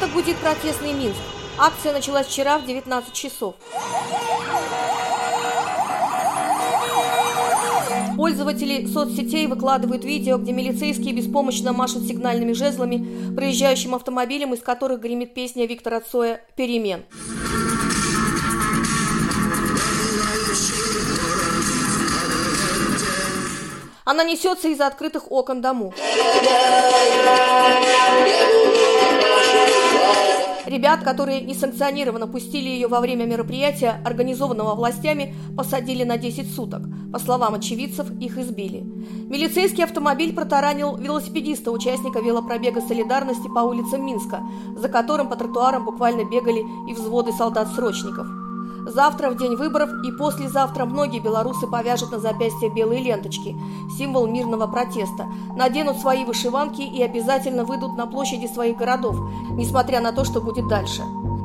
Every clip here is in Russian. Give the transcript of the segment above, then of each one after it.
это гудит протестный Минск. Акция началась вчера в 19 часов. Пользователи соцсетей выкладывают видео, где милицейские беспомощно машут сигнальными жезлами проезжающим автомобилем, из которых гремит песня Виктора Цоя «Перемен». Она несется из открытых окон домов. Ребят, которые несанкционированно пустили ее во время мероприятия, организованного властями, посадили на 10 суток. По словам очевидцев, их избили. Милицейский автомобиль протаранил велосипедиста, участника велопробега солидарности по улицам Минска, за которым по тротуарам буквально бегали и взводы солдат-срочников. Завтра, в день выборов, и послезавтра многие белорусы повяжут на запястье белые ленточки, символ мирного протеста, наденут свои вышиванки и обязательно выйдут на площади своих городов, несмотря на то, что будет дальше.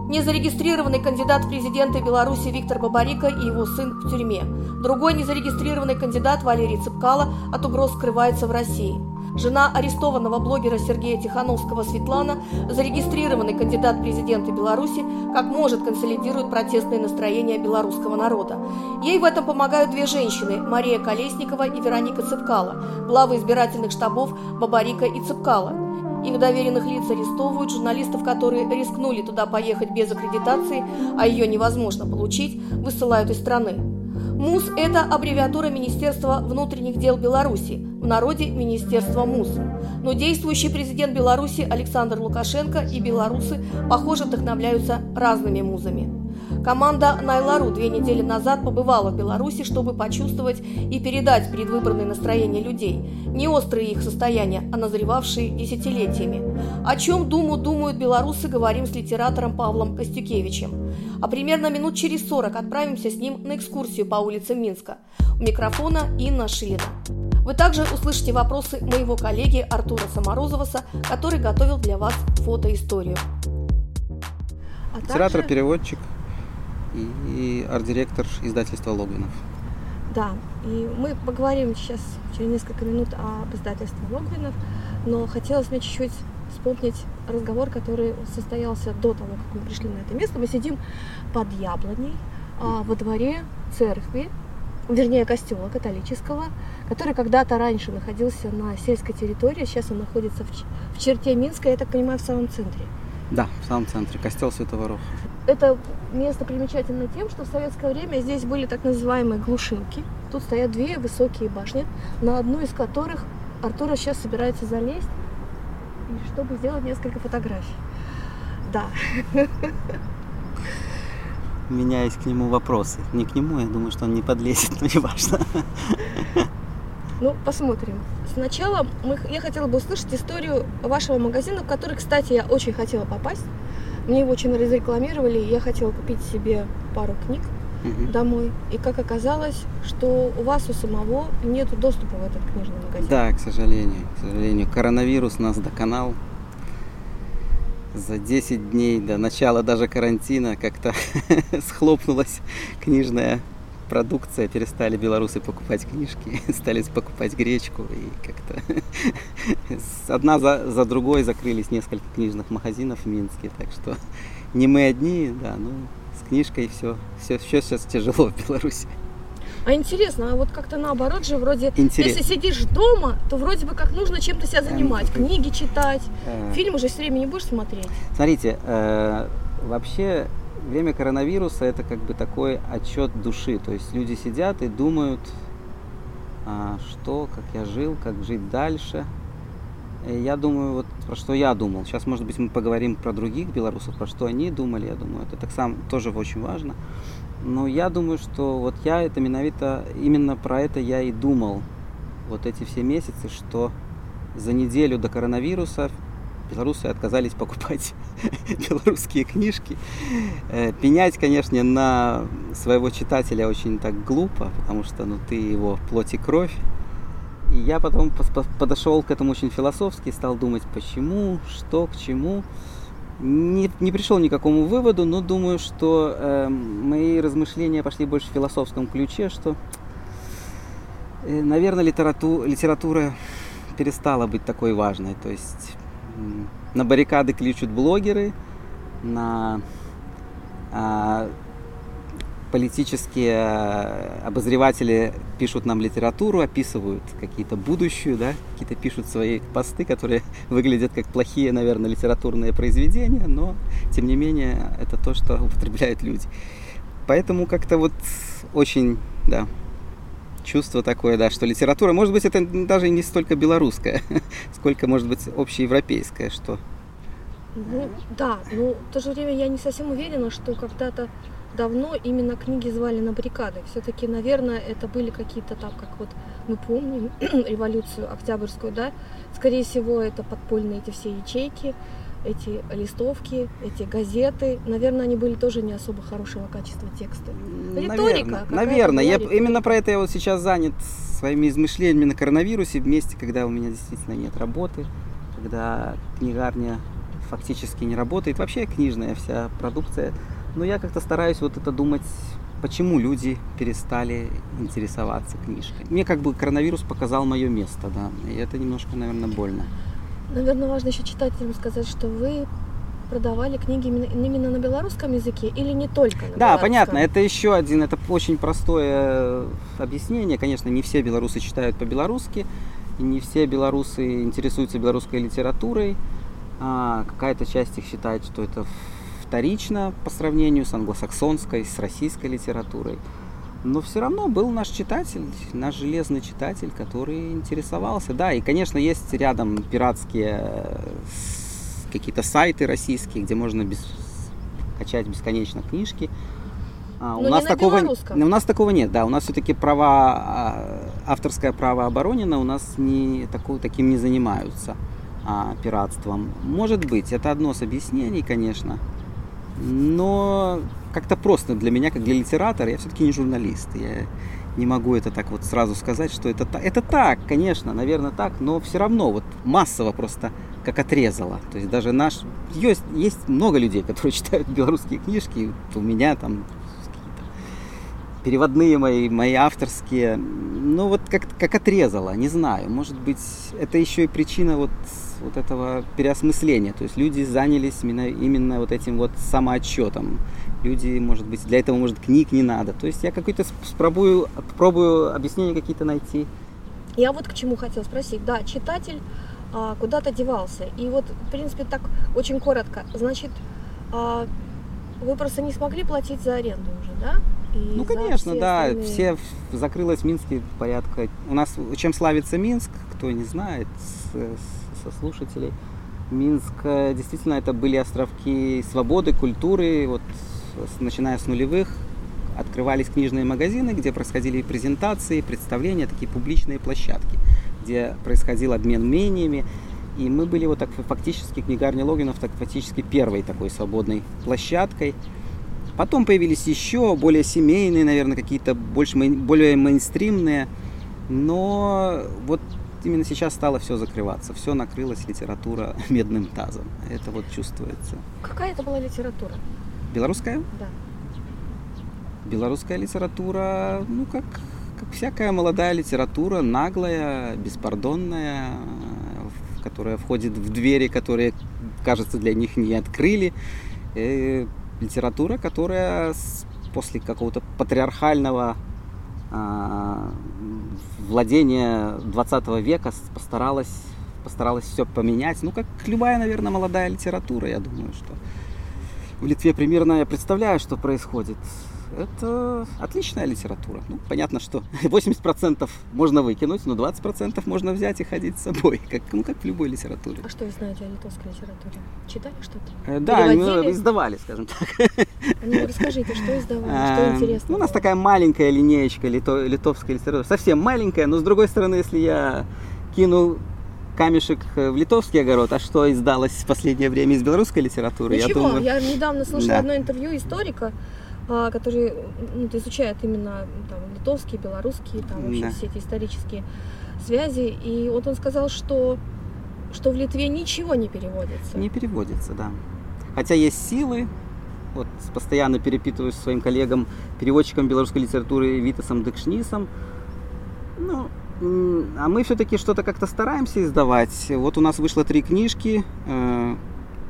Незарегистрированный кандидат в президенты Беларуси Виктор Бабарика и его сын в тюрьме. Другой незарегистрированный кандидат Валерий Цыпкало от угроз скрывается в России. Жена арестованного блогера Сергея Тихановского Светлана, зарегистрированный кандидат в президенты Беларуси, как может консолидирует протестные настроения белорусского народа. Ей в этом помогают две женщины – Мария Колесникова и Вероника Цыпкала, главы избирательных штабов Бабарика и Цыпкала. Их доверенных лиц арестовывают, журналистов, которые рискнули туда поехать без аккредитации, а ее невозможно получить, высылают из страны. МУС – это аббревиатура Министерства внутренних дел Беларуси, в народе Министерство МУС. Но действующий президент Беларуси Александр Лукашенко и белорусы, похоже, вдохновляются разными музами. Команда Найлару две недели назад побывала в Беларуси, чтобы почувствовать и передать предвыборные настроения людей. Не острые их состояния, а назревавшие десятилетиями. О чем думу думают белорусы, говорим с литератором Павлом Костюкевичем. А примерно минут через 40 отправимся с ним на экскурсию по улицам Минска. У микрофона Инна Шилина. Вы также услышите вопросы моего коллеги Артура Саморозоваса, который готовил для вас фотоисторию. А также... переводчик и арт-директор издательства Логвинов. Да, и мы поговорим сейчас через несколько минут об издательстве Логвинов, но хотелось мне чуть-чуть вспомнить разговор, который состоялся до того, как мы пришли на это место. Мы сидим под яблоней а, во дворе церкви, вернее, костела католического, который когда-то раньше находился на сельской территории, сейчас он находится в, в черте Минска, я так понимаю, в самом центре. Да, в самом центре, костел Святого Роха. Это место примечательно тем, что в советское время здесь были так называемые глушилки. Тут стоят две высокие башни, на одну из которых Артура сейчас собирается залезть, чтобы сделать несколько фотографий. Да. У меня есть к нему вопросы. Не к нему, я думаю, что он не подлезет, но не важно. Ну, посмотрим. Сначала мы, я хотела бы услышать историю вашего магазина, в который, кстати, я очень хотела попасть. Мне его очень разрекламировали, и я хотела купить себе пару книг угу. домой. И как оказалось, что у вас у самого нет доступа в этот книжный магазин. Да, к сожалению. К сожалению. Коронавирус нас доконал. За 10 дней до начала даже карантина как-то схлопнулась книжная продукция, перестали белорусы покупать книжки, стали покупать гречку и как-то одна за, за другой закрылись несколько книжных магазинов в Минске, так что не мы одни, да, ну с книжкой все, все, все сейчас тяжело в Беларуси. А интересно, а вот как-то наоборот же вроде, Интерес... если сидишь дома, то вроде бы как нужно чем-то себя занимать, эм, книги читать, э... фильмы же все время не будешь смотреть. Смотрите, э, вообще время коронавируса это как бы такой отчет души. То есть люди сидят и думают, а, что, как я жил, как жить дальше. И я думаю, вот про что я думал. Сейчас, может быть, мы поговорим про других белорусов, про что они думали. Я думаю, это так сам тоже очень важно. Но я думаю, что вот я это миновито, именно про это я и думал вот эти все месяцы, что за неделю до коронавируса белорусы отказались покупать белорусские книжки. Э, пенять, конечно, на своего читателя очень так глупо, потому что ну, ты его плоть и кровь. И я потом подошел к этому очень философски, стал думать, почему, что, к чему. Не, не пришел ни к какому выводу, но думаю, что э, мои размышления пошли больше в философском ключе, что, э, наверное, литерату, литература перестала быть такой важной. То есть на баррикады кличут блогеры, на а, политические обозреватели пишут нам литературу, описывают какие-то будущую, да, какие-то пишут свои посты, которые выглядят как плохие, наверное, литературные произведения, но, тем не менее, это то, что употребляют люди. Поэтому как-то вот очень, да, чувство такое, да, что литература, может быть, это даже не столько белорусская, сколько, может быть, общеевропейская, что... Ну, да, но в то же время я не совсем уверена, что когда-то давно именно книги звали на баррикады. Все-таки, наверное, это были какие-то там, как вот мы помним революцию октябрьскую, да, скорее всего, это подпольные эти все ячейки, эти листовки, эти газеты. Наверное, они были тоже не особо хорошего качества тексты. Риторика. Наверное, наверное. Я, именно про это я вот сейчас занят своими измышлениями на коронавирусе, вместе, когда у меня действительно нет работы, когда книгарня фактически не работает, вообще книжная вся продукция но я как-то стараюсь вот это думать, почему люди перестали интересоваться книжкой. Мне как бы коронавирус показал мое место, да, и это немножко, наверное, больно. Наверное, важно еще читателям сказать, что вы продавали книги именно, именно на белорусском языке или не только на Да, понятно. Это еще один, это очень простое объяснение. Конечно, не все белорусы читают по-белорусски, не все белорусы интересуются белорусской литературой. А какая-то часть их считает, что это вторично по сравнению с англосаксонской, с российской литературой. Но все равно был наш читатель, наш железный читатель, который интересовался. Да, и, конечно, есть рядом пиратские э, какие-то сайты российские, где можно без, качать бесконечно книжки. А, у нас такого, у нас такого нет, да, у нас все-таки права, а, авторское право оборонено, у нас не, такого, таким не занимаются а, пиратством. Может быть, это одно с объяснений, конечно но как-то просто для меня, как для литератора, я все-таки не журналист. Я не могу это так вот сразу сказать, что это так. Это так, конечно, наверное, так, но все равно вот массово просто как отрезало. То есть даже наш... Есть, есть много людей, которые читают белорусские книжки. У меня там переводные мои, мои авторские. Ну вот как, как отрезало, не знаю. Может быть, это еще и причина вот вот этого переосмысления. То есть люди занялись именно, именно вот этим вот самоотчетом. Люди, может быть, для этого, может, книг не надо. То есть я какой-то спробую, пробую объяснения какие-то найти. Я вот к чему хотел спросить. Да, читатель а, куда-то девался. И вот, в принципе, так очень коротко. Значит, а, вы просто не смогли платить за аренду уже, да? И ну, конечно, все да. Остальные... Все закрылось в Минске порядка. У нас чем славится Минск, кто не знает, с, с слушателей. Минск э, действительно это были островки свободы, культуры. Вот начиная с нулевых открывались книжные магазины, где происходили презентации, представления, такие публичные площадки, где происходил обмен мнениями. И мы были вот так фактически, книгарня Логинов, так фактически первой такой свободной площадкой. Потом появились еще более семейные, наверное, какие-то больше, более мейнстримные. Но вот именно сейчас стало все закрываться. Все накрылась литература медным тазом. Это вот чувствуется. Какая это была литература? Белорусская? Да. Белорусская литература, ну, как, как всякая молодая литература, наглая, беспардонная, которая входит в двери, которые, кажется, для них не открыли. И литература, которая после какого-то патриархального а, владение 20 века постаралась, постаралась все поменять. Ну, как любая, наверное, молодая литература, я думаю, что в Литве примерно я представляю, что происходит. Это отличная литература. Ну, понятно, что 80% можно выкинуть, но 20% можно взять и ходить с собой, как, ну, как в любой литературе. А что вы знаете о литовской литературе? Читали что-то? Э, да, мы издавали, скажем так. Ну, расскажите, что издавали, что эм, интересно? Ну, у нас такая маленькая линеечка лито, литовской литературы. Совсем маленькая, но с другой стороны, если я кину камешек в литовский огород, а что издалось в последнее время из белорусской литературы? Ничего, я, думаю... я недавно слушала да. одно интервью историка, а, который ну, изучает именно там, литовские, белорусские, там вообще да. все эти исторические связи. И вот он сказал, что, что в Литве ничего не переводится. Не переводится, да. Хотя есть силы, вот постоянно перепитываюсь своим коллегам, переводчиком белорусской литературы Витасом Декшнисом. Ну, А мы все-таки что-то как-то стараемся издавать. Вот у нас вышло три книжки. Э,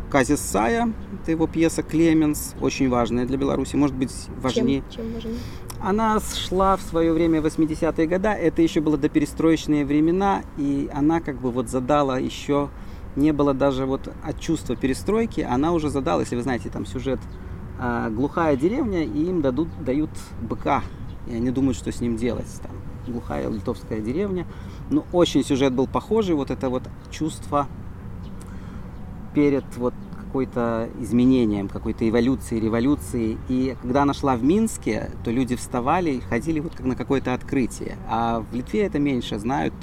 Казис Сая, это его пьеса «Клеменс», очень важная для Беларуси, может быть, важнее. Чем, чем важнее? Она шла в свое время 80-е годы, это еще было до перестроечные времена, и она как бы вот задала еще, не было даже вот от чувства перестройки, она уже задала, если вы знаете, там сюжет а, глухая деревня, и им дадут, дают быка, и они думают, что с ним делать, там, глухая литовская деревня. Ну, очень сюжет был похожий, вот это вот чувство перед вот какой-то изменением, какой-то эволюцией, революцией. И когда она шла в Минске, то люди вставали и ходили вот как на какое-то открытие. А в Литве это меньше знают,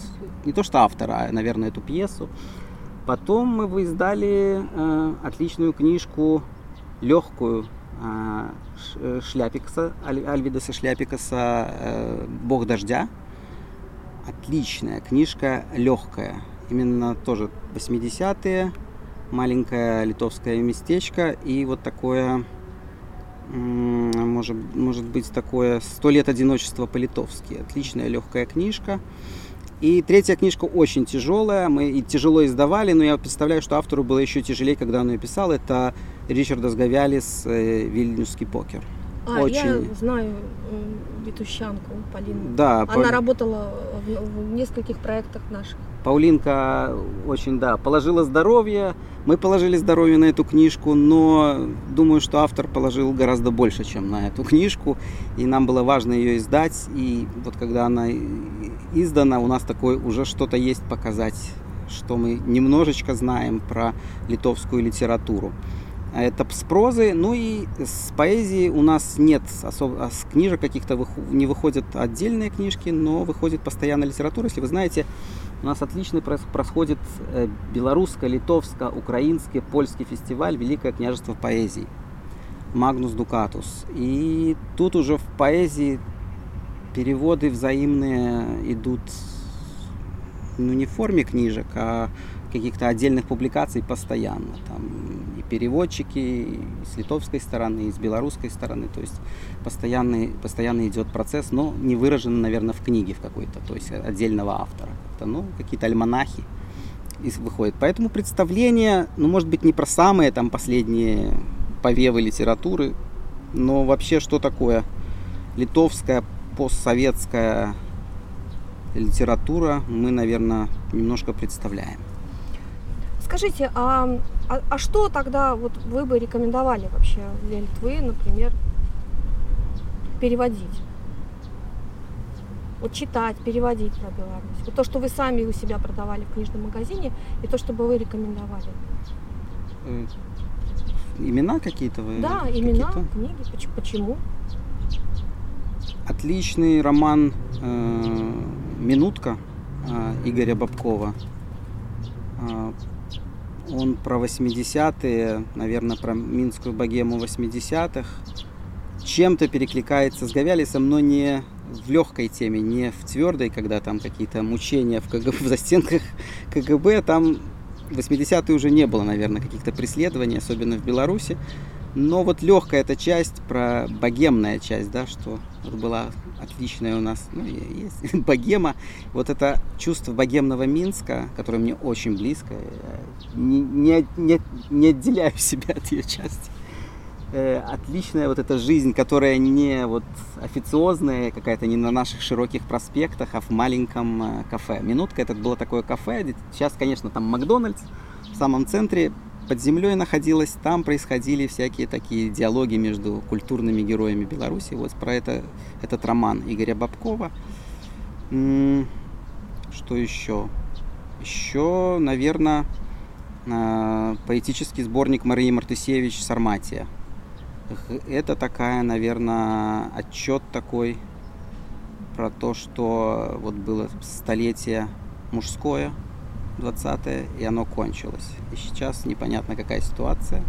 не то что автора, а, наверное, эту пьесу. Потом мы издали э, отличную книжку, легкую, Шляпикса, Аль, Альвидаса Шляпикаса э, «Бог дождя». Отличная книжка, легкая. Именно тоже 80-е, маленькое литовское местечко и вот такое, может, может быть, такое «Сто лет одиночества по-литовски». Отличная легкая книжка. И третья книжка очень тяжелая, мы и тяжело издавали, но я представляю, что автору было еще тяжелее, когда он ее писал. Это Ричарда Сгавялис э, «Вильнюсский покер». А, очень... я знаю э, Витущанку Полину. Да. Она Пол... работала в, в нескольких проектах наших. Паулинка очень, да, положила здоровье. Мы положили здоровье на эту книжку, но думаю, что автор положил гораздо больше, чем на эту книжку. И нам было важно ее издать. И вот когда она издана, у нас такое уже что-то есть показать, что мы немножечко знаем про литовскую литературу. Это с прозы, ну и с поэзии у нас нет особо, а с книжек каких-то не выходят отдельные книжки, но выходит постоянно литература. Если вы знаете, у нас отличный происходит э, белорусско-литовско-украинский польский фестиваль «Великое княжество поэзии» Магнус Дукатус. И тут уже в поэзии переводы взаимные идут ну, не в форме книжек, а каких-то отдельных публикаций постоянно. Там переводчики с литовской стороны, и с белорусской стороны. То есть постоянный, постоянно идет процесс, но не выражен, наверное, в книге в какой-то, то есть отдельного автора. Как-то, ну, какие-то альманахи выходят. Поэтому представление, ну, может быть, не про самые там последние повевы литературы, но вообще что такое литовская постсоветская литература мы, наверное, немножко представляем. Скажите, а, а, а что тогда вот вы бы рекомендовали вообще для Литвы, например, переводить? Вот читать, переводить про Беларусь. Вот то, что вы сами у себя продавали в книжном магазине, и то, что бы вы рекомендовали. Э, имена какие-то вы? Да, имена, книги. Почему? Отличный роман э, «Минутка» э, Игоря Бабкова. Он про 80-е, наверное, про Минскую богему 80-х. Чем-то перекликается с Говялисом, но не в легкой теме, не в твердой, когда там какие-то мучения в, КГБ, в застенках КГБ. Там 80-е уже не было, наверное, каких-то преследований, особенно в Беларуси. Но вот легкая эта часть, про богемная часть, да, что вот была отличная у нас, ну, есть богема. Вот это чувство богемного Минска, которое мне очень близко, не, не, не, не отделяю себя от ее части. Э, отличная вот эта жизнь, которая не вот официозная, какая-то не на наших широких проспектах, а в маленьком э, кафе. Минутка, это было такое кафе, сейчас, конечно, там Макдональдс в самом центре, под землей находилась, там происходили всякие такие диалоги между культурными героями Беларуси. Вот про это этот роман Игоря Бабкова. Что еще? Еще, наверное, а, поэтический сборник Марии Мартысевич «Сарматия». Это такая, наверное, отчет такой про то, что вот было столетие мужское, 20 и оно кончилось. И сейчас непонятно какая ситуация.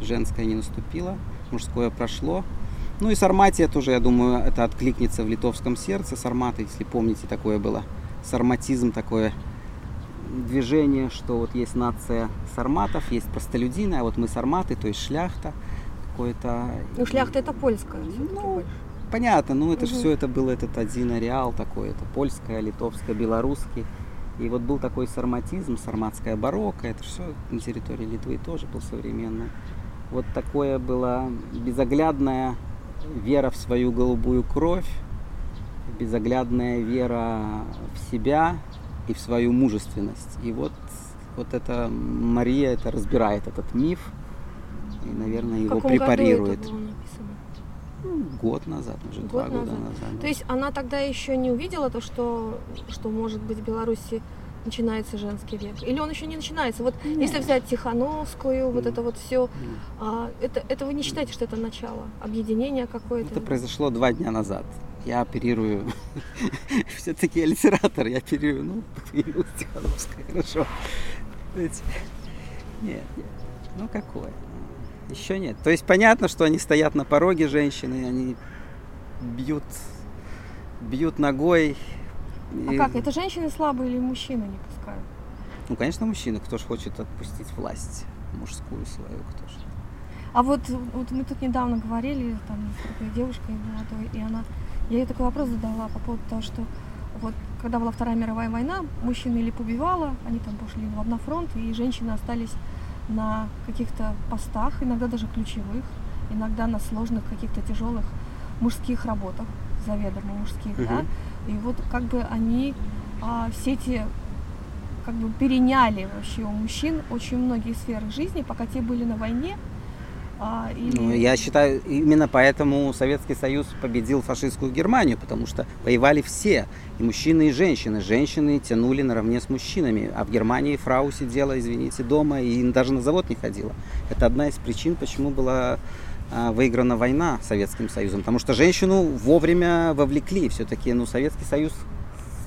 Женское не наступило, мужское прошло. Ну и Сарматия тоже, я думаю, это откликнется в литовском сердце. Сарматы, если помните, такое было. Сарматизм такое движение, что вот есть нация сарматов, есть простолюдины, а вот мы сарматы, то есть шляхта какой-то. Ну, шляхта это польская. Ну, понятно, ну это угу. же все это был этот один ареал такой, это польское, литовское, белорусский. И вот был такой сарматизм, сарматская барокко, это все на территории Литвы тоже был современный. Вот такое была безоглядная вера в свою голубую кровь, безоглядная вера в себя и в свою мужественность. И вот, вот это Мария это разбирает этот миф и, наверное, его препарирует. Это было ну, год назад, уже год два назад. года назад. То есть она тогда еще не увидела то, что, что может быть в Беларуси начинается женский век? Или он еще не начинается? Вот Нет. если взять Тихановскую, вот это вот все, а, это, это вы не считаете, что это начало объединения какое-то? Это произошло два дня назад. Я оперирую, все-таки я литератор, я оперирую, ну, Тихановская, хорошо. Нет, нет, ну какое? Еще нет. То есть понятно, что они стоят на пороге женщины, они бьют, бьют ногой, а как? Это женщины слабые или мужчины не пускают? Ну, конечно, мужчины. Кто же хочет отпустить власть мужскую свою, кто же. А вот, вот мы тут недавно говорили там с такой девушкой молодой, и она, я ей такой вопрос задала по поводу того, что вот когда была Вторая мировая война, мужчины или побивало, они там пошли на фронт, и женщины остались на каких-то постах, иногда даже ключевых, иногда на сложных каких-то тяжелых мужских работах, заведомо мужских, угу. да, и вот как бы они а, все эти как бы переняли вообще у мужчин очень многие сферы жизни, пока те были на войне. А, или... ну, я считаю, именно поэтому Советский Союз победил фашистскую Германию, потому что воевали все, и мужчины, и женщины. Женщины тянули наравне с мужчинами, а в Германии фрау сидела, извините, дома и даже на завод не ходила. Это одна из причин, почему была а, выиграна война Советским Союзом, потому что женщину вовремя вовлекли. Все-таки, ну, Советский Союз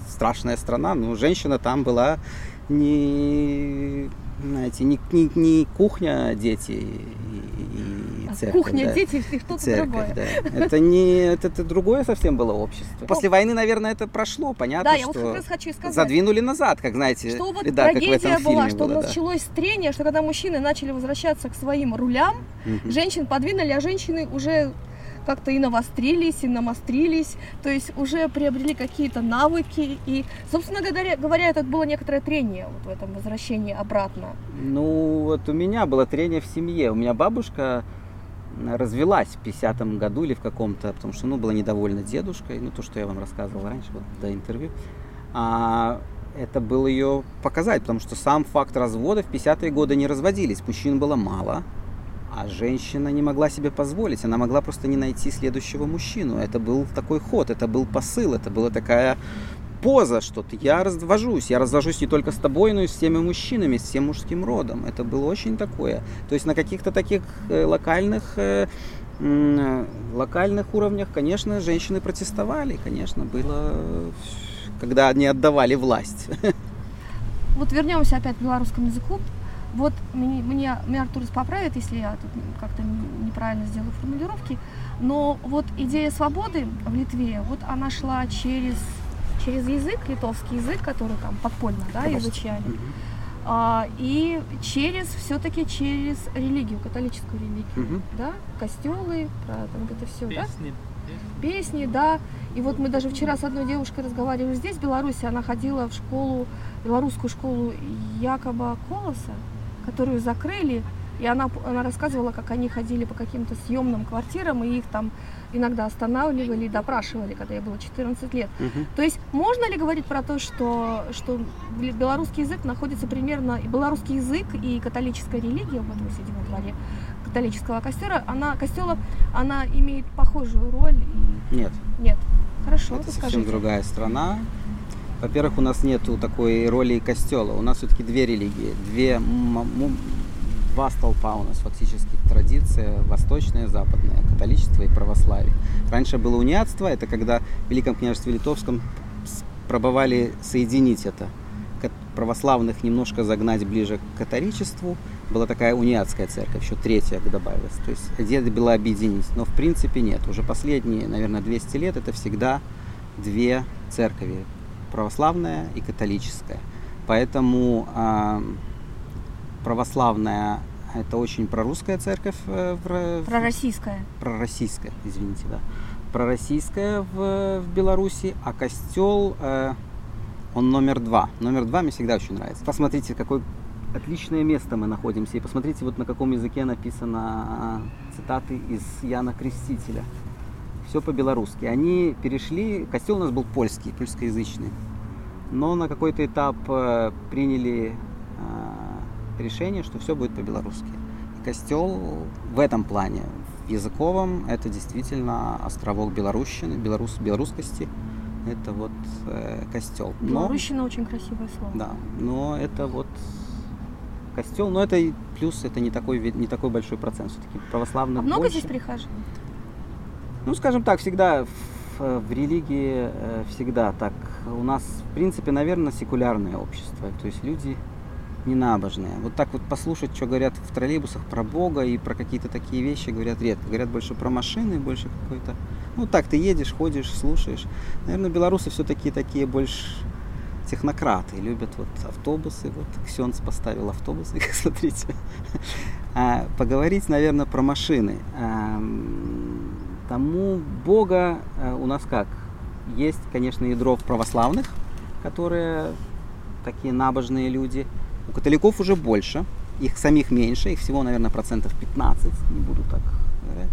страшная страна, но женщина там была не, знаете, не, не, не кухня, дети и, и а церковь. Кухня, да. дети, и что-то церковь, другое. Да. Это не, это, это другое совсем было общество. После войны, наверное, это прошло, понятно, да, что я вот как раз хочу сказать, задвинули назад, как знаете, что вот да, трагедия как в этом была, что было, началось да. трение, что когда мужчины начали возвращаться к своим рулям, угу. женщин подвинули, а женщины уже как-то и навострились, и намострились, то есть уже приобрели какие-то навыки. И, собственно говоря, говоря, это было некоторое трение вот в этом возвращении обратно. Ну, вот у меня было трение в семье. У меня бабушка развелась в 50-м году или в каком-то, потому что, ну, была недовольна дедушкой, ну, то, что я вам рассказывал раньше, вот, до интервью. А это был ее показать, потому что сам факт развода в 50-е годы не разводились, мужчин было мало, а женщина не могла себе позволить, она могла просто не найти следующего мужчину. Это был такой ход, это был посыл, это была такая поза, что я развожусь. Я развожусь не только с тобой, но и с всеми мужчинами, с всем мужским родом. Это было очень такое. То есть на каких-то таких э, локальных э, локальных уровнях, конечно, женщины протестовали, конечно, было, когда они отдавали власть. Вот вернемся опять к белорусскому языку. Вот мне, мне, меня Артур поправит, если я тут как-то неправильно сделаю формулировки, но вот идея свободы в Литве, вот она шла через, через язык, литовский язык, который там подпольно да, изучали, а, и через, все-таки через религию, католическую религию, да, костелы, про там это все, Песни. да? Песни, да. И вот мы даже вчера с одной девушкой разговаривали здесь, в Беларуси, она ходила в школу, белорусскую школу Якоба Колоса, которую закрыли, и она, она рассказывала, как они ходили по каким-то съемным квартирам, и их там иногда останавливали и допрашивали, когда ей было 14 лет. Угу. То есть можно ли говорить про то, что, что белорусский язык находится примерно, и белорусский язык и католическая религия в этом седьмом дворе католического костера, она, костела, она имеет похожую роль? И... Нет. Нет. Хорошо, Это совсем скажите. другая страна. Во-первых, у нас нету такой роли костела. У нас все-таки две религии, две, два столпа у нас фактически традиция восточная, западная, католичество и православие. Раньше было униатство, это когда в Великом княжестве Литовском пробовали соединить это, православных немножко загнать ближе к католичеству. Была такая униатская церковь, еще третья добавилась. То есть идея была объединить. Но в принципе нет. Уже последние, наверное, 200 лет это всегда две церкви православная и католическая. Поэтому э, православная это очень прорусская церковь. Э, в, пророссийская. Пророссийская, извините, да. пророссийская в, в Беларуси, а костел, э, он номер два. Номер два мне всегда очень нравится. Посмотрите, какое отличное место мы находимся. И посмотрите, вот на каком языке написано цитаты из Яна Крестителя. Все по-белорусски. Они перешли, костел у нас был польский, польскоязычный. Но на какой-то этап э, приняли э, решение, что все будет по-белорусски. Костел в этом плане, языковом это действительно островок белорусщины, белорус, белорусскости. Это вот э, костел. Белорусщина очень красивое слово. Да, но это вот костел, но это плюс это не такой не такой большой процент все-таки православных. А много больше. здесь прихожан? Ну, скажем так, всегда в, в религии э, всегда так. У нас, в принципе, наверное, секулярное общество. То есть люди ненабожные. Вот так вот послушать, что говорят в троллейбусах про Бога и про какие-то такие вещи говорят редко. Говорят больше про машины, больше какой-то... Ну так, ты едешь, ходишь, слушаешь. Наверное, белорусы все-таки такие больше технократы, любят вот автобусы. Вот Ксенц поставил автобусы, смотрите. А, поговорить, наверное, про машины. А, тому Бога а, у нас как? Есть, конечно, ядро православных, которые такие набожные люди – у католиков уже больше, их самих меньше, их всего, наверное, процентов 15, не буду так говорить.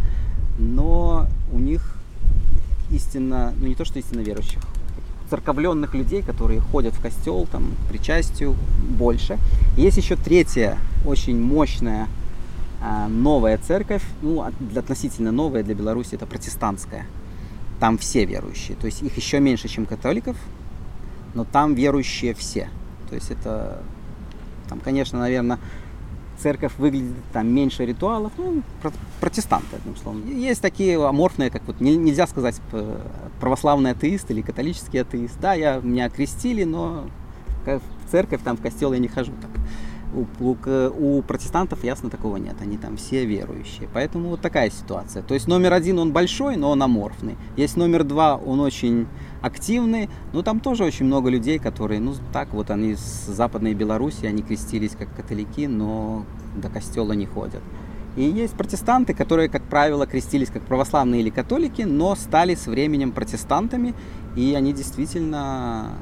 Но у них истинно, ну не то что истинно верующих, церковленных людей, которые ходят в костел, там, причастию больше. Есть еще третья, очень мощная новая церковь, ну, относительно новая для Беларуси, это протестантская. Там все верующие, то есть их еще меньше, чем католиков, но там верующие все. То есть это там, конечно, наверное, церковь выглядит там меньше ритуалов, ну, протестанты, одним словом. Есть такие аморфные, как вот нельзя сказать православный атеист или католический атеист. Да, я, меня крестили, но в церковь, там, в костел я не хожу. Так. У, у, у протестантов ясно такого нет, они там все верующие. Поэтому вот такая ситуация. То есть номер один он большой, но он аморфный. Есть номер два, он очень активный, но там тоже очень много людей, которые, ну так вот они с Западной Беларуси, они крестились как католики, но до костела не ходят. И есть протестанты, которые, как правило, крестились как православные или католики, но стали с временем протестантами, и они действительно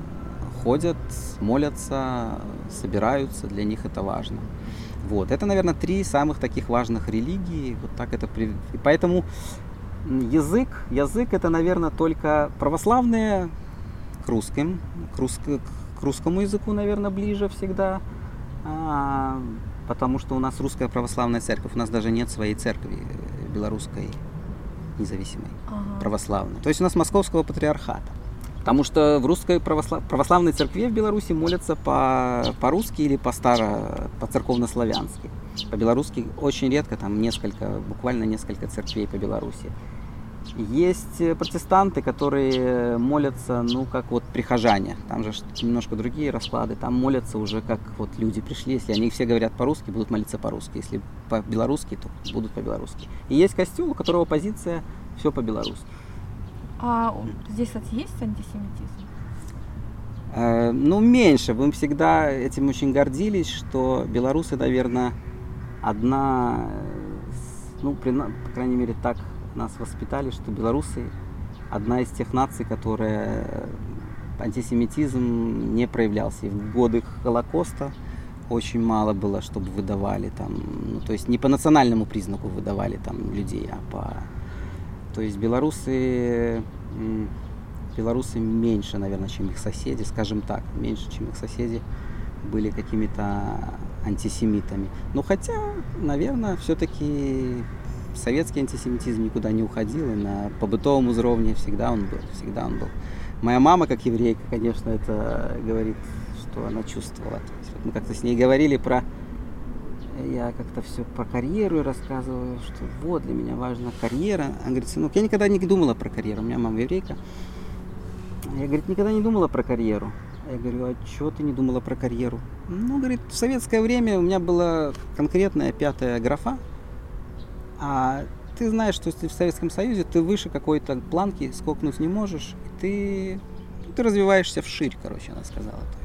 ходят, молятся, собираются, для них это важно. Вот, это, наверное, три самых таких важных религии. Вот так это, и поэтому язык, язык это, наверное, только православные к русским, к, русск, к русскому языку, наверное, ближе всегда, а, потому что у нас русская православная церковь, у нас даже нет своей церкви белорусской независимой, ага. православной. То есть у нас московского патриархата. Потому что в русской православ... православной церкви в Беларуси молятся по... по-русски или по-старо, по-церковно-славянски. По-белорусски очень редко, там несколько, буквально несколько церквей по Беларуси. Есть протестанты, которые молятся, ну, как вот прихожане. Там же немножко другие расклады. Там молятся уже как вот люди пришли. Если они все говорят по-русски, будут молиться по-русски. Если по-белорусски, то будут по-белорусски. И есть костюм, у которого позиция все по-белорусски. А здесь, есть антисемитизм? Э, ну, меньше. Мы всегда этим очень гордились, что белорусы, наверное, одна, ну, при, по крайней мере, так нас воспитали, что белорусы одна из тех наций, которая антисемитизм не проявлялся. И в годы Холокоста очень мало было, чтобы выдавали там, ну, то есть не по национальному признаку выдавали там людей, а по то есть белорусы, белорусы меньше, наверное, чем их соседи, скажем так, меньше, чем их соседи были какими-то антисемитами. Но хотя, наверное, все-таки советский антисемитизм никуда не уходил, и на побытовом уровне всегда он был, всегда он был. Моя мама, как еврейка, конечно, это говорит, что она чувствовала. То есть, вот мы как-то с ней говорили про я как-то все про карьеру рассказываю, что вот для меня важна карьера. Она говорит, сынок, я никогда не думала про карьеру, у меня мама еврейка. Я, говорит, никогда не думала про карьеру. Я говорю, а чего ты не думала про карьеру? Ну, говорит, в советское время у меня была конкретная пятая графа, а ты знаешь, что если в Советском Союзе ты выше какой-то планки скокнуть не можешь, ты, ты развиваешься вширь, короче, она сказала. То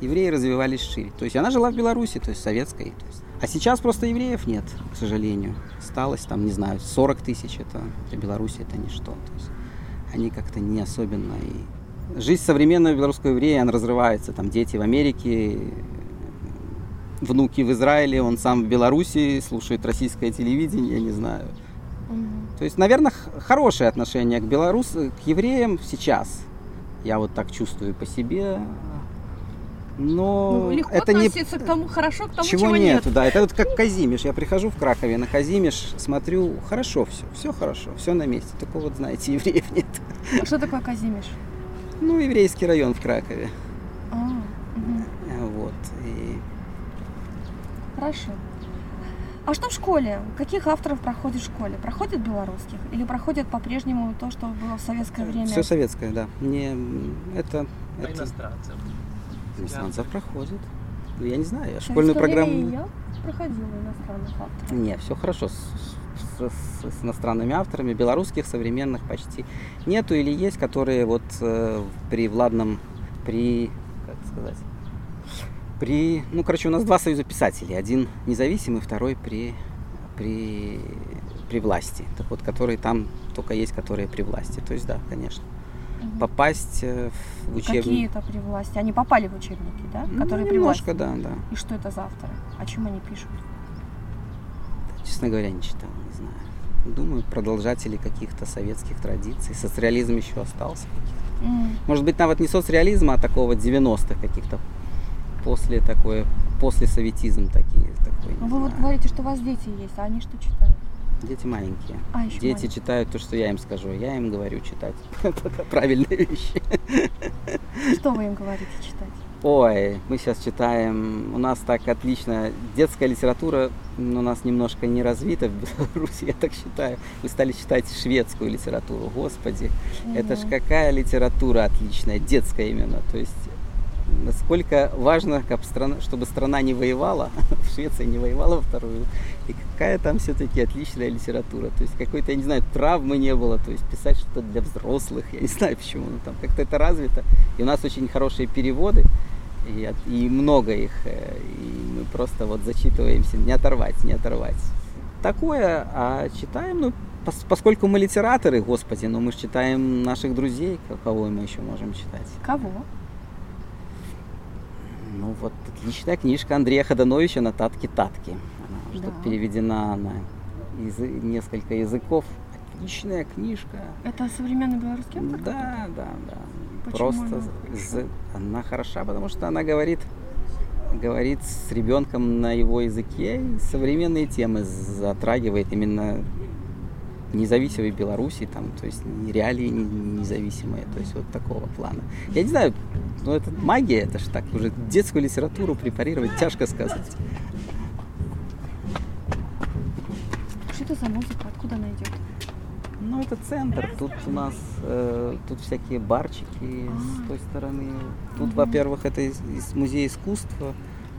евреи развивались шире. То есть она жила в Беларуси, то есть советской. То есть. А сейчас просто евреев нет, к сожалению. Осталось там, не знаю, 40 тысяч, это для Беларуси это ничто. То есть они как-то не особенно и жизнь современного белорусского еврея, она разрывается. Там дети в Америке, внуки в Израиле, он сам в Беларуси, слушает российское телевидение, я не знаю. Mm-hmm. То есть, наверное, хорошее отношение к белорус, к евреям сейчас. Я вот так чувствую по себе. Но ну, легко это относиться не... к тому хорошо, к тому, чего, чего нет. нет. Да, это вот как Казимиш. Я прихожу в Кракове на Казимиш, смотрю, хорошо все, все хорошо, все на месте. Только вот, знаете, евреев нет. А что такое Казимиш? Ну, еврейский район в Кракове. А, угу. Вот. И... Хорошо. А что в школе? Каких авторов проходит в школе? Проходит белорусских? Или проходит по-прежнему то, что было в советское время? Все советское, да. Не, это, а это... иностранцев? Иностранцев проходит. Ну, я не знаю, я школьную программу... я проходила иностранных авторов. Не, все хорошо с, с, с, с иностранными авторами. Белорусских современных почти нету или есть, которые вот э, при Владном, при, как сказать, при, ну, короче, у нас два союза писателей. Один независимый, второй при, при, при власти. Так вот, которые там только есть, которые при власти. То есть, да, конечно попасть э, в учебник. Какие это при власти? Они попали в учебники, да? Ну, Которые ну, при власти. немножко, да, да. И что это за авторы? О чем они пишут? Честно говоря, не читал, не знаю. Думаю, продолжатели каких-то советских традиций. Социализм еще остался. Mm. Может быть, навод не соцреализма, а такого 90-х каких-то после такое, после советизм такие. Такой, вы вот говорите, что у вас дети есть, а они что читают? Дети маленькие. А, еще Дети маленькие. читают то, что я им скажу. Я им говорю читать. Это правильные вещи. Что вы им говорите читать? Ой, мы сейчас читаем, у нас так отлично, детская литература у нас немножко не развита в Беларуси, я так считаю. Мы стали читать шведскую литературу, господи, угу. это ж какая литература отличная, детская именно, то есть насколько важно, чтобы страна не воевала, Швеция не воевала во вторую, и какая там все-таки отличная литература. То есть какой-то, я не знаю, травмы не было, то есть писать что-то для взрослых, я не знаю почему, но там как-то это развито. И у нас очень хорошие переводы, и, и много их, э, и мы просто вот зачитываемся, не оторвать, не оторвать. Такое, а читаем, ну, поскольку мы литераторы, господи, но мы же читаем наших друзей, кого мы еще можем читать. Кого? Ну вот отличная книжка Андрея Ходановича «Нотатки Татки». Она уже да. переведена на из несколько языков. Отличная книжка. Это современный белорусский автор? Да, да, да. Почему Просто она, хороша? она хороша, потому что она говорит говорит с ребенком на его языке и современные темы затрагивает именно независимой Беларуси, там, то есть реалии независимые, то есть вот такого плана. Я не знаю, ну это магия, это же так, уже детскую литературу препарировать тяжко сказать. Что это за музыка, откуда она идет? Ну, это центр. Тут у нас э, тут всякие барчики А. с той стороны. Тут, во-первых, это из, из музея искусства.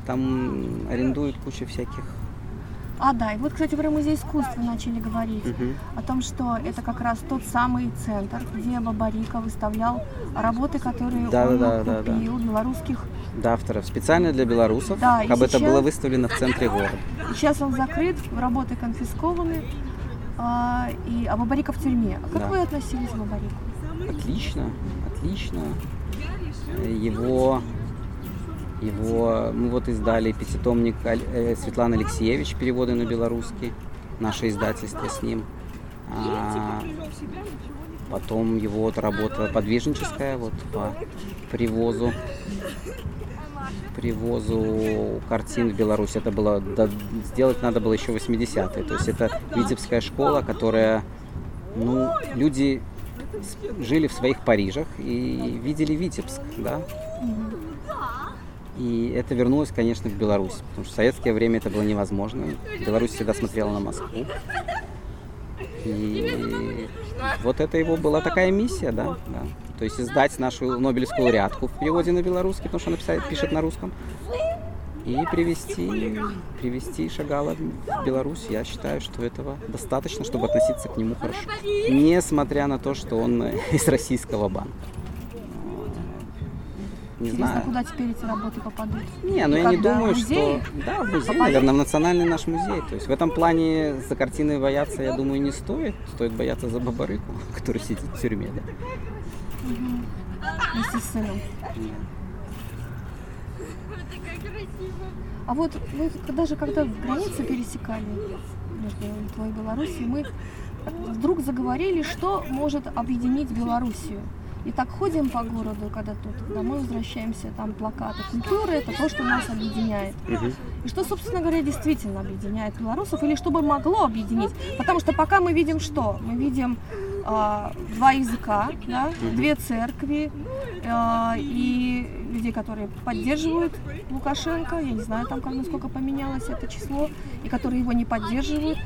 Там арендуют кучу всяких А, да, и вот, кстати, про музей искусства начали говорить. Мгм. О том, что это как раз тот самый центр, где Бабарика выставлял работы, которые Да, он да, да, да. купил, белорусских. да, авторов. Специально для белорусов, Да, как бы это сейчас- было выставлено в центре города. Сейчас он закрыт, работы конфискованы, а, и, а Бабарика в тюрьме. А как Да. вы относились к Бабарику? Отлично, отлично. Его, его, мы вот издали пятитомник э, Светланы Алексеевич, переводы на белорусский, наше издательство с ним. А, потом его вот работа подвижническая, вот по привозу привозу картин в Беларусь. Это было да, сделать надо было еще 80-е. То есть это Витебская школа, которая, ну, люди жили в своих Парижах и видели Витебск, да. И это вернулось, конечно, в Беларусь, потому что в советское время это было невозможно. Беларусь всегда смотрела на Москву. И вот это его была такая миссия, да, да. То есть издать нашу Нобелевскую лауреатку в переводе на белорусский, потому что она писает, пишет на русском. И привести, привести Шагала в Беларусь, я считаю, что этого достаточно, чтобы относиться к нему хорошо. Несмотря на то, что он из российского банка. Не Интересно, знаю. куда теперь эти работы попадут? Не, ну И я не думаю, В музей? что... Да, в музей, Попадут? наверное, в национальный наш музей. То есть в этом плане за картины бояться, я думаю, не стоит. Стоит бояться за Бабарыку, который сидит в тюрьме, да. Вместе с сыном. А вот вы даже когда границы пересекали между Литвой и Белоруссией, мы вдруг заговорили, что может объединить Белоруссию. И так ходим по городу, когда тут домой возвращаемся, там плакаты культуры, это то, что нас объединяет. И что, собственно говоря, действительно объединяет белорусов, или что бы могло объединить. Потому что пока мы видим что? Мы видим а, два языка, да, две церкви а, и людей, которые поддерживают Лукашенко. Я не знаю, там как насколько поменялось это число, и которые его не поддерживают.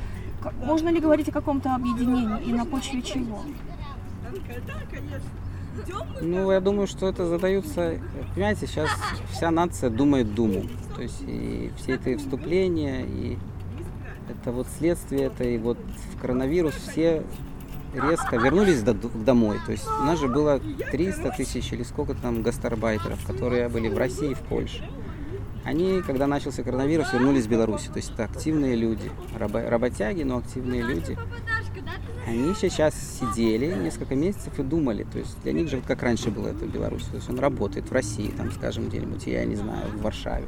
Можно ли говорить о каком-то объединении и на почве чего? Ну, я думаю, что это задаются... Понимаете, сейчас вся нация думает думу. То есть и все эти вступления, и это вот следствие, это и вот в коронавирус все резко вернулись до- домой. То есть у нас же было 300 тысяч или сколько там гастарбайтеров, которые были в России и в Польше. Они, когда начался коронавирус, вернулись в Беларусь. То есть это активные люди, рабо- работяги, но активные люди. Они сейчас сидели несколько месяцев и думали, то есть для них же вот как раньше было это в Беларуси, то есть он работает в России, там, скажем, где-нибудь, я не знаю, в Варшаве.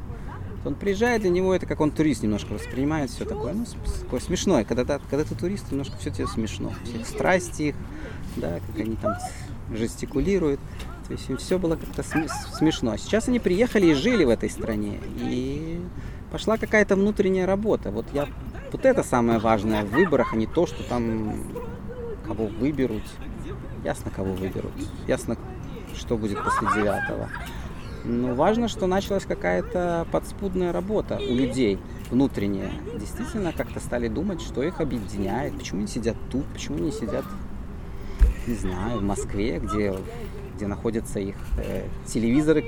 Он приезжает, для него это как он турист немножко воспринимает все такое, ну, такое смешное, когда, когда ты турист, немножко все тебе смешно, все эти страсти их, да, как они там жестикулируют, то есть им все было как-то сме- смешно. А сейчас они приехали и жили в этой стране, и пошла какая-то внутренняя работа. Вот я, вот это самое важное в выборах, а не то, что там кого выберут. Ясно, кого выберут. Ясно, что будет после девятого. Но важно, что началась какая-то подспудная работа у людей внутренняя. Действительно, как-то стали думать, что их объединяет, почему они сидят тут, почему они сидят, не знаю, в Москве, где, где находятся их э, телевизоры,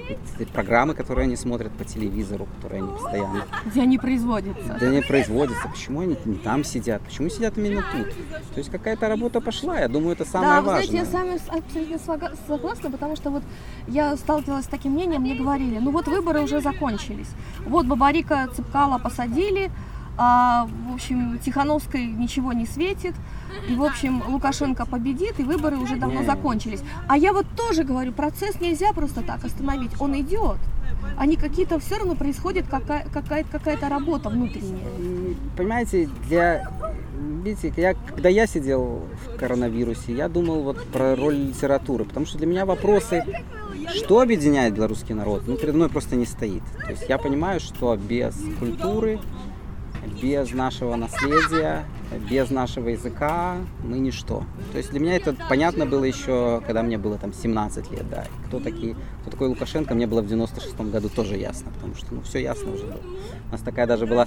программы, которые они смотрят по телевизору, которые они постоянно Где они производятся? да не производятся. Почему они не там сидят? Почему сидят именно тут? То есть какая-то работа пошла. Я думаю, это самое да, вы важное. знаете, я с вами абсолютно согласна, потому что вот я сталкивалась с таким мнением, мне говорили, ну вот выборы уже закончились. Вот Бабарика Цыпкала посадили, а, в общем, Тихановской ничего не светит, и, в общем, Лукашенко победит, и выборы уже давно закончились. А я вот тоже говорю, процесс нельзя просто так остановить, он идет. Они какие-то, все равно происходит какая- какая- какая-то работа внутренняя. Понимаете, для... Видите, я, когда я сидел в коронавирусе, я думал вот про роль литературы, потому что для меня вопросы, что объединяет белорусский народ, ну, передо мной просто не стоит. То есть я понимаю, что без культуры, без нашего наследия, без нашего языка мы ничто. То есть для меня это понятно было еще, когда мне было там 17 лет, да. Кто, такие, кто такой Лукашенко, мне было в 96 году тоже ясно, потому что ну, все ясно уже было. У нас такая даже была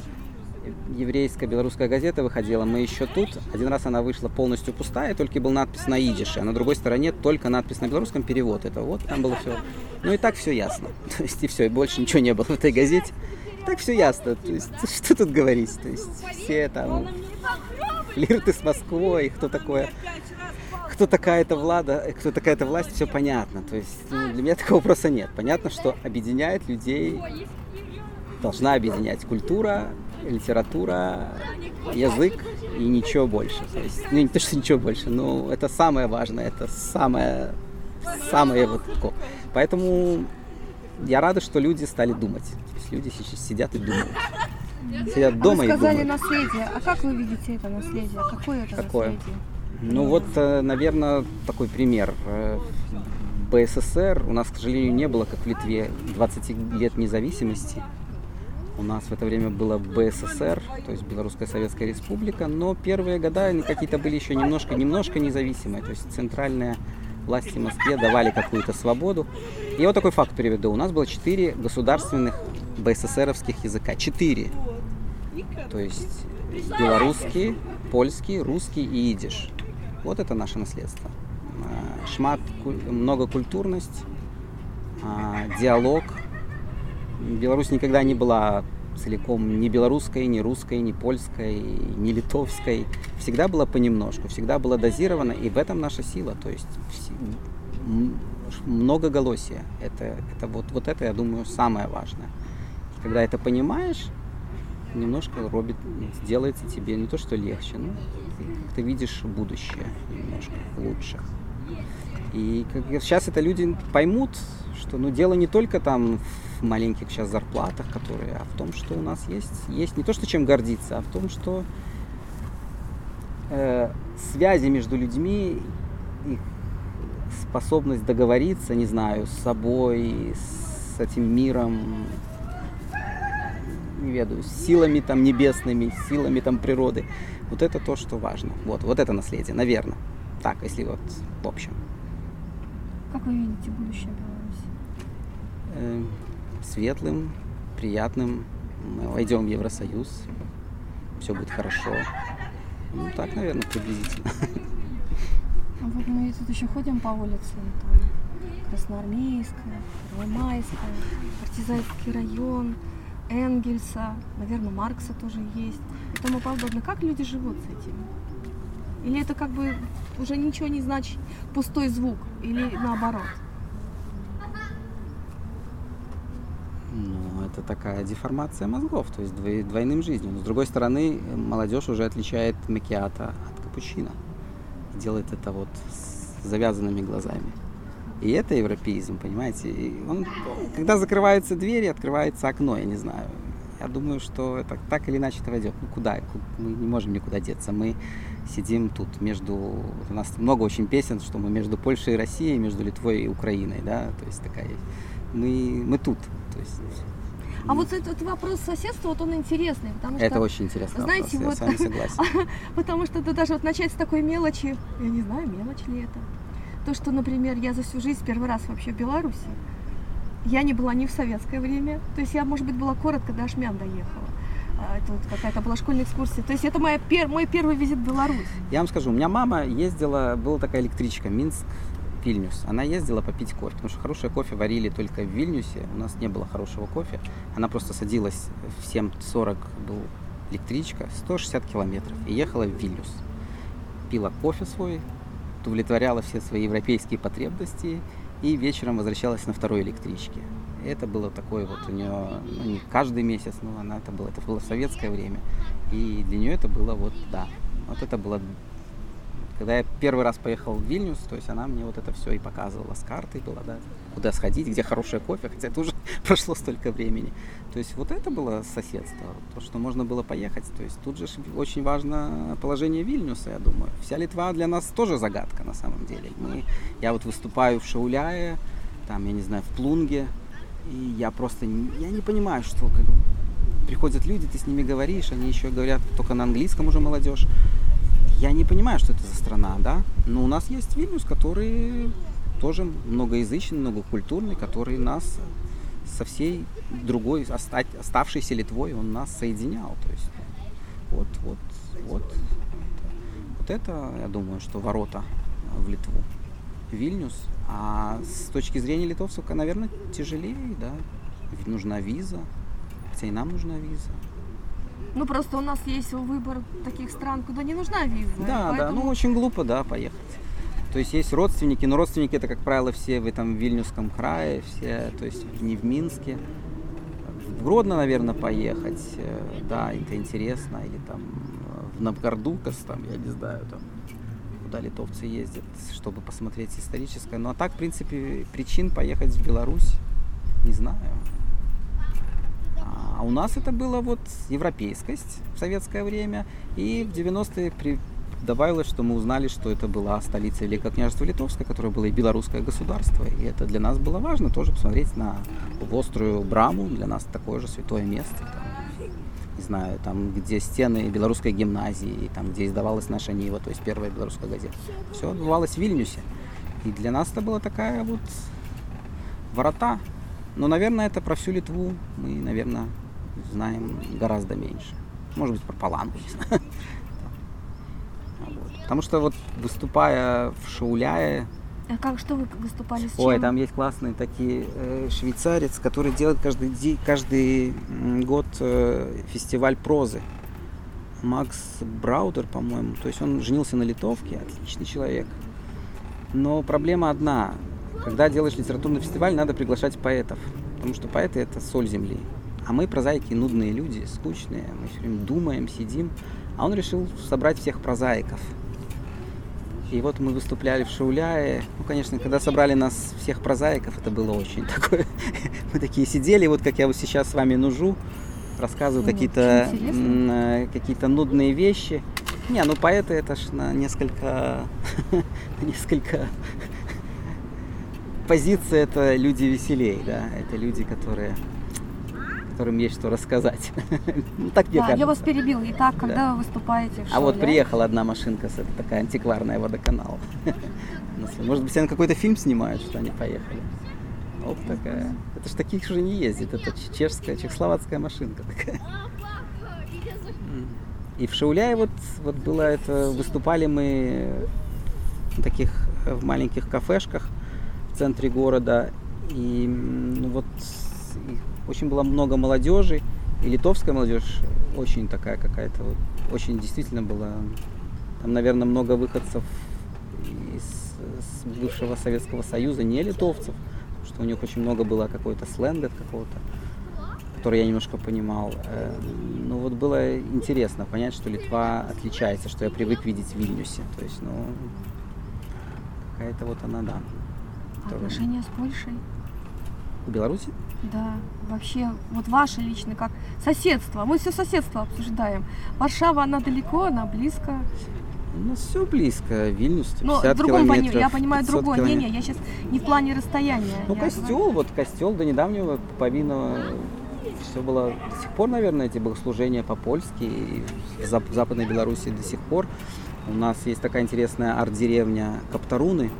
еврейская белорусская газета выходила, мы еще тут. Один раз она вышла полностью пустая, только был надпись на идише, а на другой стороне только надпись на белорусском перевод. Это вот там было все. Ну и так все ясно. То есть и все, и больше ничего не было в этой газете. Так все ясно. То есть что тут говорить? То есть все там флирты с Москвой, кто такое кто такая эта влада, кто такая эта власть, все понятно. То есть ну, для меня такого вопроса нет. Понятно, что объединяет людей, должна объединять культура, литература, язык и ничего больше. То есть, ну не то, что ничего больше, но это самое важное, это самое, самое вот такое. Поэтому я рада, что люди стали думать. Есть люди сейчас сидят и думают. Сидят А дома вы и сказали думают. наследие. А как вы видите это наследие? Какое это Какое? наследие? Ну вот, наверное, такой пример. Э, БССР у нас, к сожалению, не было, как в Литве, 20 лет независимости. У нас в это время было БССР, то есть Белорусская Советская Республика, но первые года они какие-то были еще немножко-немножко независимые, то есть центральные власти в Москве давали какую-то свободу. И вот такой факт приведу. У нас было четыре государственных БССРовских языка. Четыре. То есть белорусский, польский, русский и идиш. Вот это наше наследство. А, Шмат, куль- многокультурность, а, диалог. Беларусь никогда не была целиком ни белорусской, ни русской, ни польской, ни литовской. Всегда была понемножку, всегда была дозирована, и в этом наша сила. То есть многоголосие. Это, это вот, вот это, я думаю, самое важное. Когда это понимаешь, немножко робит, делается тебе не то, что легче, но ты видишь будущее немножко лучше. И как, сейчас это люди поймут, что ну, дело не только там в маленьких сейчас зарплатах, которые, а в том, что у нас есть, есть не то, что чем гордиться, а в том, что э, связи между людьми, их способность договориться, не знаю, с собой, с этим миром, не ведаю, с силами там небесными, силами там природы. Вот это то, что важно. Вот, вот это наследие, наверное. Так, если вот в общем. Как вы видите будущее Беларуси? Э, светлым, приятным. Мы войдем в Евросоюз, все будет хорошо. Ну, так, наверное, приблизительно. А вот мы тут еще ходим по улицам, там Красноармейская, Первомайская, Партизанский район, Энгельса, наверное, Маркса тоже есть и тому подобное. Как люди живут с этим? Или это как бы уже ничего не значит, пустой звук, или наоборот? Ну, это такая деформация мозгов, то есть двойным жизнью. Но с другой стороны, молодежь уже отличает макиата от капучино. Делает это вот с завязанными глазами. И это европеизм, понимаете? И он, когда закрываются двери, открывается окно, я не знаю. Я думаю, что это так или иначе это войдет. Ну куда? Мы не можем никуда деться. Мы сидим тут между... У нас много очень песен, что мы между Польшей и Россией, между Литвой и Украиной, да? То есть такая... Мы, мы тут. То есть а вот этот вопрос соседства, вот он интересный, потому что... Это очень интересно. Знаете, вопрос, вот... я с вами согласен. потому что это даже вот начать с такой мелочи, я не знаю, мелочь ли это, то, что, например, я за всю жизнь первый раз вообще в Беларуси, я не была ни в советское время, то есть я, может быть, была коротко до Ашмян доехала. А, это вот какая-то была школьная экскурсия. То есть это моя пер... мой первый визит в Беларусь. Я вам скажу, у меня мама ездила, была такая электричка, Минск, Вильнюс. Она ездила попить кофе, потому что хорошее кофе варили только в Вильнюсе. У нас не было хорошего кофе. Она просто садилась в 7.40 был электричка, 160 километров, и ехала в Вильнюс. Пила кофе свой, удовлетворяла все свои европейские потребности и вечером возвращалась на второй электричке. Это было такое вот у нее, ну не каждый месяц, но она это было, это было в советское время. И для нее это было вот, да, вот это было когда я первый раз поехал в Вильнюс, то есть она мне вот это все и показывала с картой была, да, куда сходить, где хорошее кофе, хотя это уже прошло столько времени. То есть вот это было соседство, то, что можно было поехать. То есть тут же очень важно положение Вильнюса, я думаю. Вся Литва для нас тоже загадка на самом деле. Мы, я вот выступаю в Шауляе, там, я не знаю, в Плунге, и я просто я не понимаю, что как, приходят люди, ты с ними говоришь, они еще говорят только на английском уже молодежь. Я не понимаю, что это за страна, да, но у нас есть Вильнюс, который тоже многоязычный, многокультурный, который нас со всей другой, оставшейся Литвой, он нас соединял. То есть вот, вот, вот. Вот это, я думаю, что ворота в Литву. Вильнюс. А с точки зрения литовцев, наверное, тяжелее, да. Ведь нужна виза. Хотя и нам нужна виза. Ну, просто у нас есть выбор таких стран, куда не нужна виза. Да, поэтому... да, ну очень глупо, да, поехать. То есть есть родственники, но родственники это, как правило, все в этом Вильнюсском крае, все, то есть не в Минске. В Гродно, наверное, поехать, э, да, это интересно, или там в Новгордукас, там, я не знаю, там, куда литовцы ездят, чтобы посмотреть историческое. Ну, а так, в принципе, причин поехать в Беларусь, не знаю. А у нас это было вот европейскость в советское время. И в 90-е при... добавилось, что мы узнали, что это была столица Великого княжества Литовское, которое было и белорусское государство. И это для нас было важно тоже посмотреть на острую Браму. Для нас такое же святое место. Там, не знаю, там, где стены белорусской гимназии, там, где издавалась наша Нива, то есть первая белорусская газета. Все отбывалось в Вильнюсе. И для нас это была такая вот ворота. Но, наверное, это про всю Литву мы, наверное, знаем гораздо меньше. Может быть, про Палангу, не знаю. Потому что вот выступая в Шауляе, а как, что вы выступали с Ой, там есть классные такие э, швейцарец, который делает каждый, каждый год э, фестиваль прозы. Макс Браудер, по-моему. То есть он женился на литовке, отличный человек. Но проблема одна. когда делаешь литературный фестиваль, надо приглашать поэтов, потому что поэты это соль земли. А мы прозаики нудные люди, скучные, мы все время думаем, сидим. А он решил собрать всех прозаиков. И вот мы выступляли в Шауляе. Ну, конечно, когда собрали нас всех прозаиков, это было очень такое. Мы такие сидели, вот как я вот сейчас с вами нужу, рассказываю какие-то э, какие-то нудные вещи. Не, ну поэты это ж на несколько, несколько позиции это люди веселей, да, это люди, которые которым есть что рассказать. ну, так мне да, кажется. я вас перебил. Итак, когда да. вы выступаете в шоу, А вот приехала одна машинка, с, это такая антикварная водоканал. Может быть, они какой-то фильм снимают, что они поехали. Вот такая. Это ж таких уже не ездит. Это чешская, чехословацкая машинка такая. И в Шауляе вот, вот было это, выступали мы в таких в маленьких кафешках в центре города. И ну, вот очень было много молодежи, и литовская молодежь очень такая какая-то, вот, очень действительно была, там, наверное, много выходцев из, из бывшего Советского Союза, не литовцев, потому что у них очень много было какой-то сленга какого-то, который я немножко понимал. Э, ну вот было интересно понять, что Литва отличается, что я привык видеть в Вильнюсе. То есть, ну, какая-то вот она, да. Отношения с Польшей? В Беларуси? Да, вообще, вот ваше лично как соседство. Мы все соседство обсуждаем. Варшава, она далеко, она близко. У нас все близко, Вильнюс, Но в другом километров, я понимаю другое. Не, не, я сейчас не в плане расстояния. Ну, костел, говорю. вот костел до недавнего Павинова все было до сих пор, наверное, эти богослужения по-польски. В Западной Беларуси до сих пор. У нас есть такая интересная арт-деревня Каптаруны,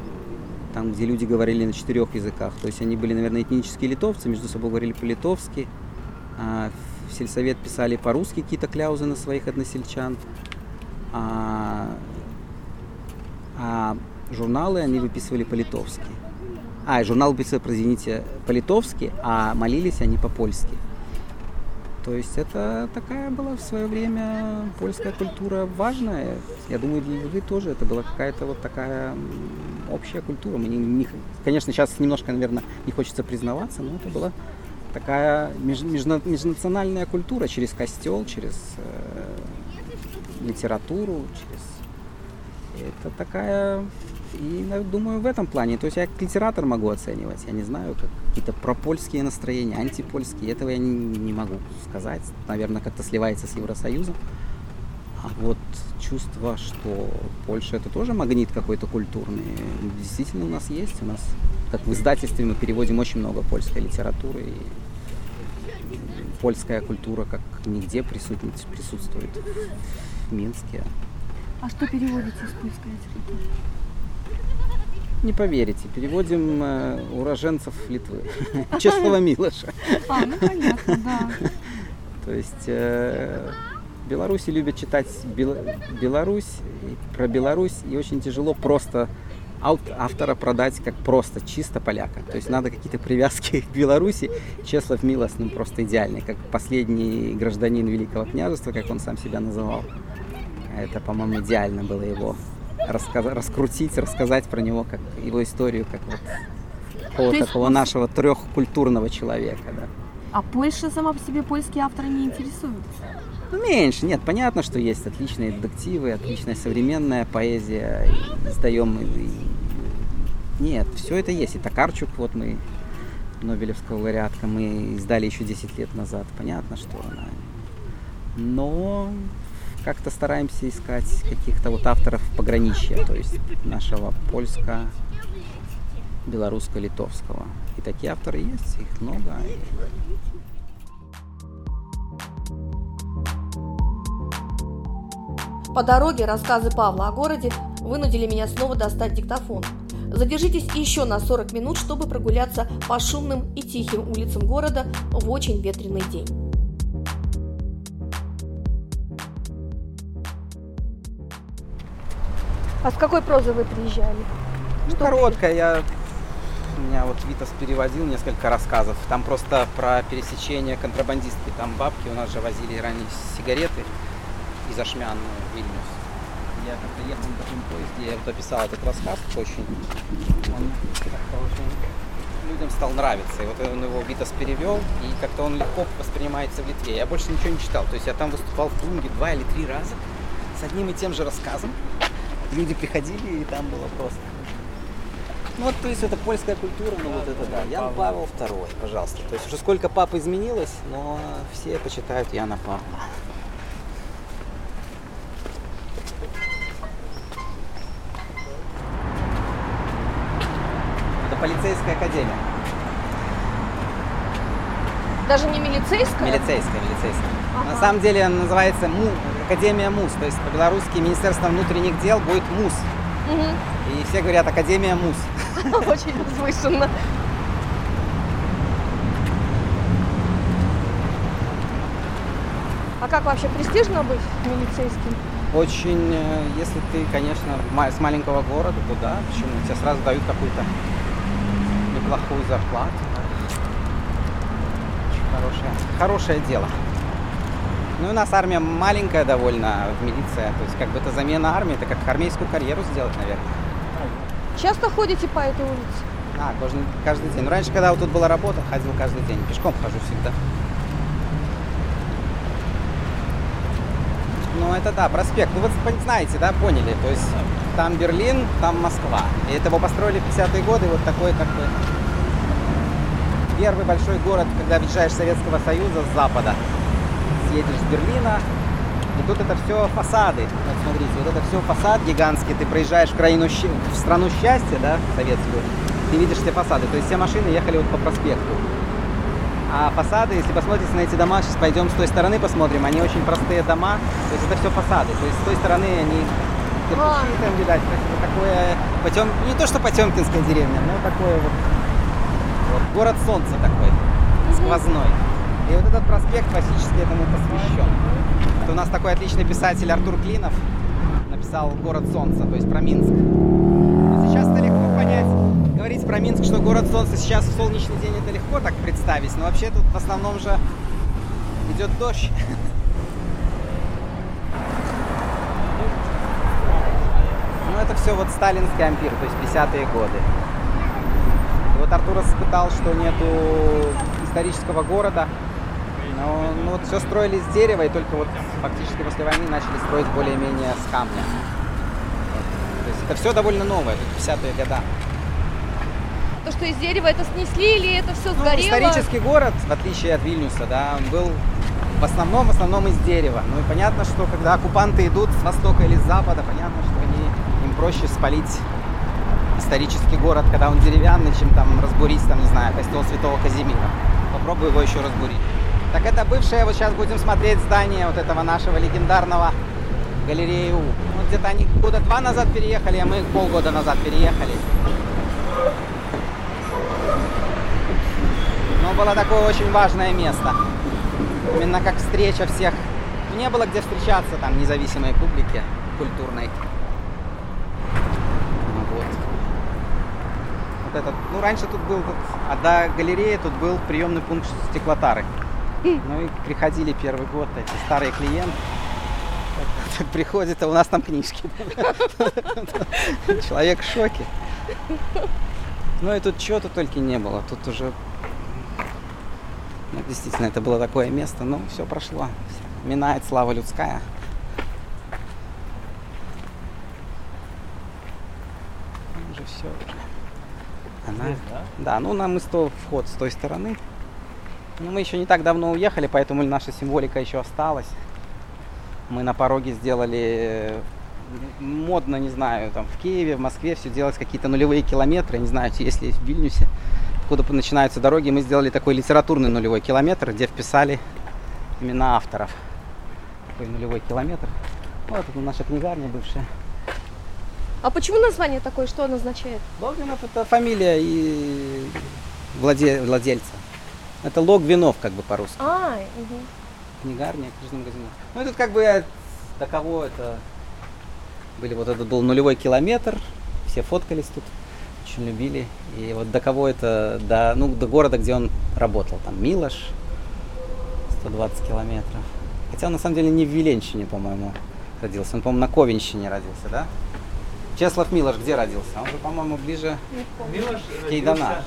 там, где люди говорили на четырех языках. То есть они были, наверное, этнические литовцы, между собой говорили по-литовски. А в сельсовет писали по-русски какие-то кляузы на своих односельчан. А, а журналы они выписывали по-литовски. А, журнал выписывали, извините, по-литовски, а молились они по-польски. То есть это такая была в свое время польская культура важная. Я думаю, для вы тоже это была какая-то вот такая общая культура. Мы не, не, конечно, сейчас немножко, наверное, не хочется признаваться, но это была такая меж, межна, межнациональная культура через костел, через э, литературу, через... Это такая и думаю, в этом плане. То есть я как литератор могу оценивать. Я не знаю, как какие-то пропольские настроения, антипольские. Этого я не, не могу сказать. Наверное, как-то сливается с Евросоюзом. А вот чувство, что Польша это тоже магнит какой-то культурный, действительно у нас есть. У нас, как в издательстве, мы переводим очень много польской литературы. И польская культура как нигде присутствует, присутствует в Минске. А что переводите из польской литературы? Не поверите, переводим э, уроженцев Литвы. Честного Милоша. А, ну понятно, да. То есть э, Беларуси любят читать Бел... Беларусь, про Беларусь, и очень тяжело просто автора продать как просто чисто поляка. То есть надо какие-то привязки к Беларуси. Чеслав Милос, ну просто идеальный, как последний гражданин Великого княжества, как он сам себя называл. Это, по-моему, идеально было его раска- раскрутить, рассказать про него, как его историю, как вот какого такого есть... нашего трехкультурного человека, да. А Польша сама по себе польские авторы не интересуют? Ну, меньше. Нет, понятно, что есть отличные детективы, отличная современная поэзия. Издаем и... Нет, все это есть. И Токарчук, вот мы, Нобелевского лауреатка, мы издали еще 10 лет назад. Понятно, что она... Но как-то стараемся искать каких-то вот авторов пограничья, то есть нашего польско белорусско-литовского. И такие авторы есть, их много. По дороге рассказы Павла о городе вынудили меня снова достать диктофон. Задержитесь еще на 40 минут, чтобы прогуляться по шумным и тихим улицам города в очень ветреный день. А с какой прозы вы приезжали? Ну, Что короткая. Я... Меня вот Витас переводил несколько рассказов. Там просто про пересечение контрабандистки. Там бабки у нас же возили ранее сигареты из Ашмян в Вильнюс. Я как-то ехал на таком поезде, я вот описал этот рассказ очень. Он как-то очень людям стал нравиться. И вот он его Витас перевел, и как-то он легко воспринимается в Литве. Я больше ничего не читал. То есть я там выступал в Тунге два или три раза с одним и тем же рассказом. Люди приходили, и там было просто. Ну вот, то есть это польская культура, ну вот это да. Ян Павел II, пожалуйста. То есть уже сколько пап изменилось, но все почитают Яна Павла. Это полицейская академия. Даже не милицейская? Милицейская, милицейская. Ага. На самом деле она называется МУ, Академия МУС. То есть по-белорусски Министерство внутренних дел будет МУС. Мгм. И все говорят Академия МУС. Очень возвышенно. А как вообще престижно быть милицейским? Очень, э, если ты, конечно, с маленького города, то да, почему? Тебе сразу дают какую-то неплохую зарплату. Очень хорошее, хорошее дело. Ну, и у нас армия маленькая довольно, милиция. То есть, как бы это замена армии, это как армейскую карьеру сделать, наверное. Часто ходите по этой улице? А, каждый, каждый день. Ну, раньше, когда вот тут была работа, ходил каждый день. Пешком хожу всегда. Ну, это да, проспект. Ну, вот пон- знаете, да, поняли. То есть там Берлин, там Москва. И это его построили в 50-е годы. Вот такой, как бы, первый большой город, когда въезжаешь Советского Союза с запада. Съедешь с Берлина, и тут это все фасады. Вот смотрите, вот это все фасад гигантский. Ты проезжаешь в, краину, в страну счастья, да, советскую, ты видишь все фасады. То есть все машины ехали вот по проспекту. А фасады, если посмотрите на эти дома, сейчас пойдем с той стороны посмотрим, они очень простые дома, то есть это все фасады. То есть с той стороны они кирпичи там видать, то есть это такое, потем, не то что Потемкинская деревня, но такое вот, вот город солнца такой, сквозной. И вот этот проспект классически этому посвящен. Это у нас такой отличный писатель Артур Клинов написал «Город солнца», то есть про Минск. Но сейчас это легко понять. Говорить про Минск, что город солнца сейчас в солнечный день, это легко так представить, но вообще тут в основном же идет дождь. Ну это все вот сталинский ампир, то есть 50-е годы. И вот Артур испытал, что нету исторического города. Но ну, вот все строили из дерева, и только вот фактически после войны начали строить более-менее с камня. То есть это все довольно новое, тут 50-е года. То, что из дерева это снесли или это все Ну, сгорело? исторический город, в отличие от Вильнюса, да, он был в основном, в основном из дерева. Ну и понятно, что когда оккупанты идут с востока или с запада, понятно, что они, им проще спалить исторический город, когда он деревянный, чем там разбурить, там, не знаю, костел Святого Казимира. Попробуй его еще разбурить. Так это бывшее, вот сейчас будем смотреть здание вот этого нашего легендарного галереи У. Вот где-то они года два назад переехали, а мы полгода назад переехали. Но было такое очень важное место. Именно как встреча всех. Ну, Не было где встречаться там независимой публике культурной. Ну, Вот. Вот этот, ну раньше тут был, а до галереи тут был приемный пункт стеклотары. Ну и приходили первый год эти старые клиенты. Приходит, а у нас там книжки. Человек в шоке. Ну и тут чего-то только не было. Тут уже ну, действительно, это было такое место, но все прошло. Минает слава людская. Уже все уже. Она... Здесь, да? Да, ну нам из того вход с той стороны. Но мы еще не так давно уехали, поэтому наша символика еще осталась. Мы на пороге сделали э, модно, не знаю, там в Киеве, в Москве все делать какие-то нулевые километры, не знаю, если в Вильнюсе, откуда начинаются дороги, мы сделали такой литературный нулевой километр, где вписали имена авторов. Такой нулевой километр. Вот это наша книгарня бывшая. А почему название такое? Что оно означает? Логвинов это фамилия и владе- владельца. Это Логвинов как бы по-русски. А, мгм. Книгарня, книжный магазин. Ну и тут как бы до кого это были вот это был нулевой километр, все фоткались тут, очень любили. И вот до кого это, до, ну, до города, где он работал, там Милош, 120 километров. Хотя он на самом деле не в Виленщине, по-моему, родился? Он, по-моему, на Ковенщине родился, да? Чеслав Милош где родился? Он же, по-моему, ближе Милош к Кейдана.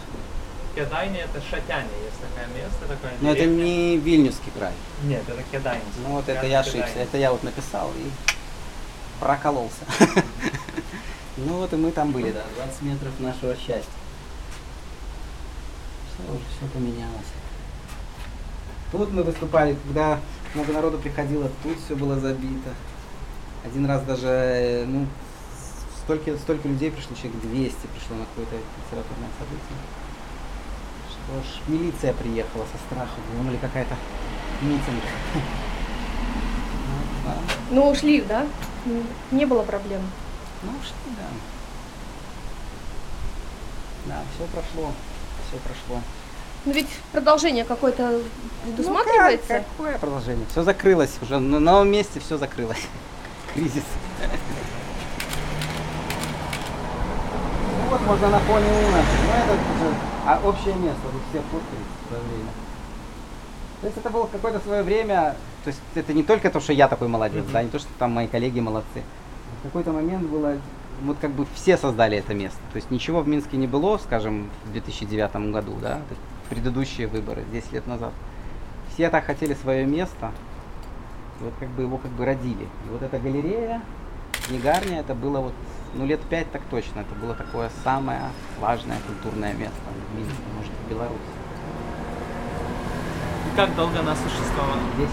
Кедайне, это Шатяне, есть такое место, такое Но это деревня. не Вильнюсский край. Нет, это Кедайн. Ну вот это я ошибся. Это я вот написал и прокололся. Ну вот и мы там были, да, 20 метров нашего счастья. Все уже все поменялось. Тут мы выступали, когда много народу приходило, тут все было забито. Один раз даже, ну, столько, столько людей пришло, человек 200 пришло на какое-то литературное событие. Что ж, милиция приехала со страху, думали какая-то митинг. Ну. Ну, ушли, да? Не было проблем. Ну, что да. Да, все прошло. Все прошло. Но ведь продолжение какое-то предусматривается. Ну, как- какое продолжение? Все закрылось уже. На новом месте все закрылось. Кризис. Ну вот можно на фоне Уна. Ну это уже а общее место, тут все фоткались в свое время. То есть это было какое-то свое время, то есть это не только то, что я такой молодец, да, не то, что там мои коллеги молодцы. В какой-то момент было, вот как бы все создали это место. То есть ничего в Минске не было, скажем, в 2009 году, да, предыдущие выборы, 10 лет назад. Все так хотели свое место, вот как бы его как бы родили. И вот эта галерея, книгарня, это было вот, ну лет пять так точно, это было такое самое важное культурное место в Минске, может, в Беларуси. И как долго она существовала? 10 лет.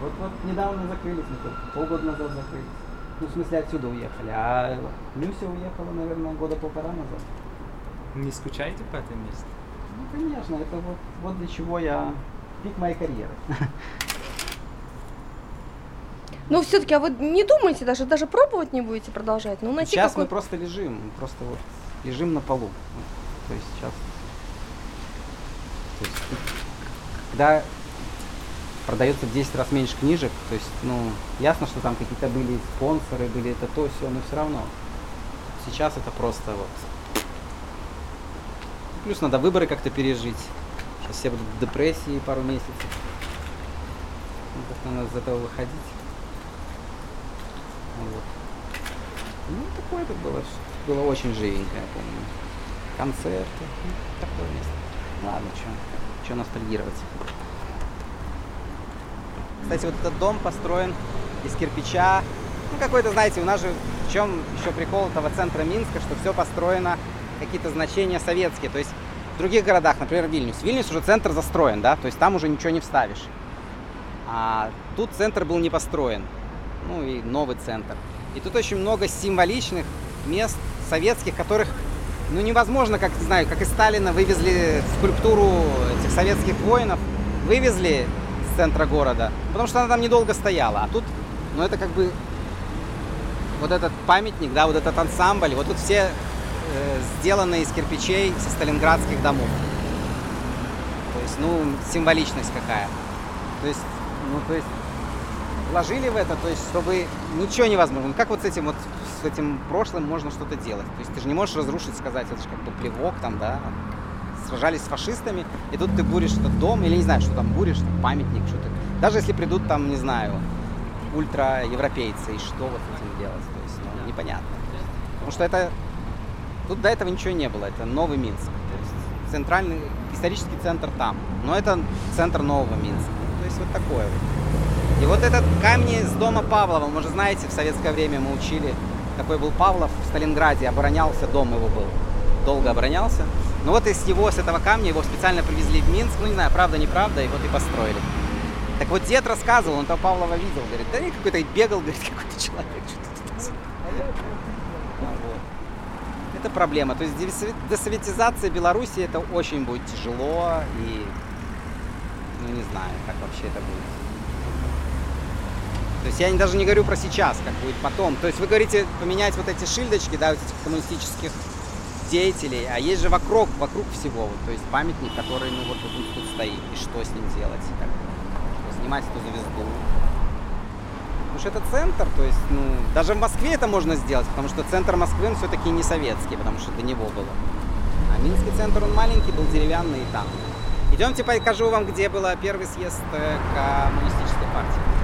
Вот, вот недавно закрылись мы только, полгода назад закрылись. Ну, в смысле, отсюда уехали. А Люся уехала, наверное, года полтора назад. Не скучаете по этому месту? Ну, конечно, это вот, вот для чего я... Пик моей карьеры. Но все-таки, а вы не думаете даже, даже пробовать не будете продолжать? Ну, найти Сейчас мы какой- просто лежим, мы просто вот лежим на полу. То есть сейчас... То есть, когда продается в 10 раз меньше книжек, то есть, ну, ясно, что там какие-то были спонсоры, были это то, все, но все равно. Сейчас это просто вот... Плюс надо выборы как-то пережить. Сейчас все будут в депрессии пару месяцев. Ну, как-то надо из этого выходить. Вот. Ну, такое это было. Было очень живенько, я помню. Концерты. ну, такое место. Ладно, что что ностальгировать. Кстати, вот этот дом построен из кирпича. Ну, какой-то, знаете, у нас же в чем еще прикол этого центра Минска, что все построено, какие-то значения советские. То есть в других городах, например, Вильнюс. Вильнюс уже центр застроен, да, то есть там уже ничего не вставишь. А тут центр был не построен. Ну и новый центр. И тут очень много символичных мест советских, которых ну невозможно, как знаю, как и Сталина вывезли скульптуру этих советских воинов, вывезли с центра города, потому что она там недолго стояла. А тут, ну это как бы вот этот памятник, да, вот этот ансамбль, вот тут все э, сделаны из кирпичей со сталинградских домов. То есть, ну, символичность какая. То есть, ну, то есть, вложили в это, то есть, чтобы ничего невозможно. Ну, как вот с этим вот, с этим прошлым можно что-то делать? То есть, ты же не можешь разрушить, сказать, это же как бы плевок там, да, сражались с фашистами, и тут ты буришь этот дом, или не знаю, что там буришь, там, памятник, что-то. Даже если придут там, не знаю, ультраевропейцы, и что вот с этим делать? То есть, ну, непонятно. Потому что это, тут до этого ничего не было, это новый Минск. То есть, центральный, исторический центр там, но это центр нового Минска. То есть, вот такое вот. И вот этот камни с дома Павлова, вы же знаете, в советское время мы учили, такой был Павлов в Сталинграде, оборонялся, дом его был, долго оборонялся. Ну вот из него, с этого камня, его специально привезли в Минск, ну не знаю, правда, неправда, и вот и построили. Так вот дед рассказывал, он там Павлова видел, говорит, да не какой-то бегал, говорит, какой-то человек, что-то. А. Это проблема. То есть десоветизация Беларуси это очень будет тяжело и ну не знаю, как вообще это будет. Есть я даже не говорю про сейчас, как будет потом. То есть вы говорите поменять вот эти шильдочки, да, вот этих коммунистических деятелей, а есть же вокруг, вокруг всего, вот, то есть памятник, который, ну вот, вот он тут стоит, и что с ним делать, бы, снимать эту звезду. Потому что это центр, то есть, ну, даже в Москве это можно сделать, потому что центр Москвы, он все-таки не советский, потому что до него было. А Минский центр, он маленький, был деревянный и там. Идемте покажу вам, где был первый съезд э, коммунистической партии.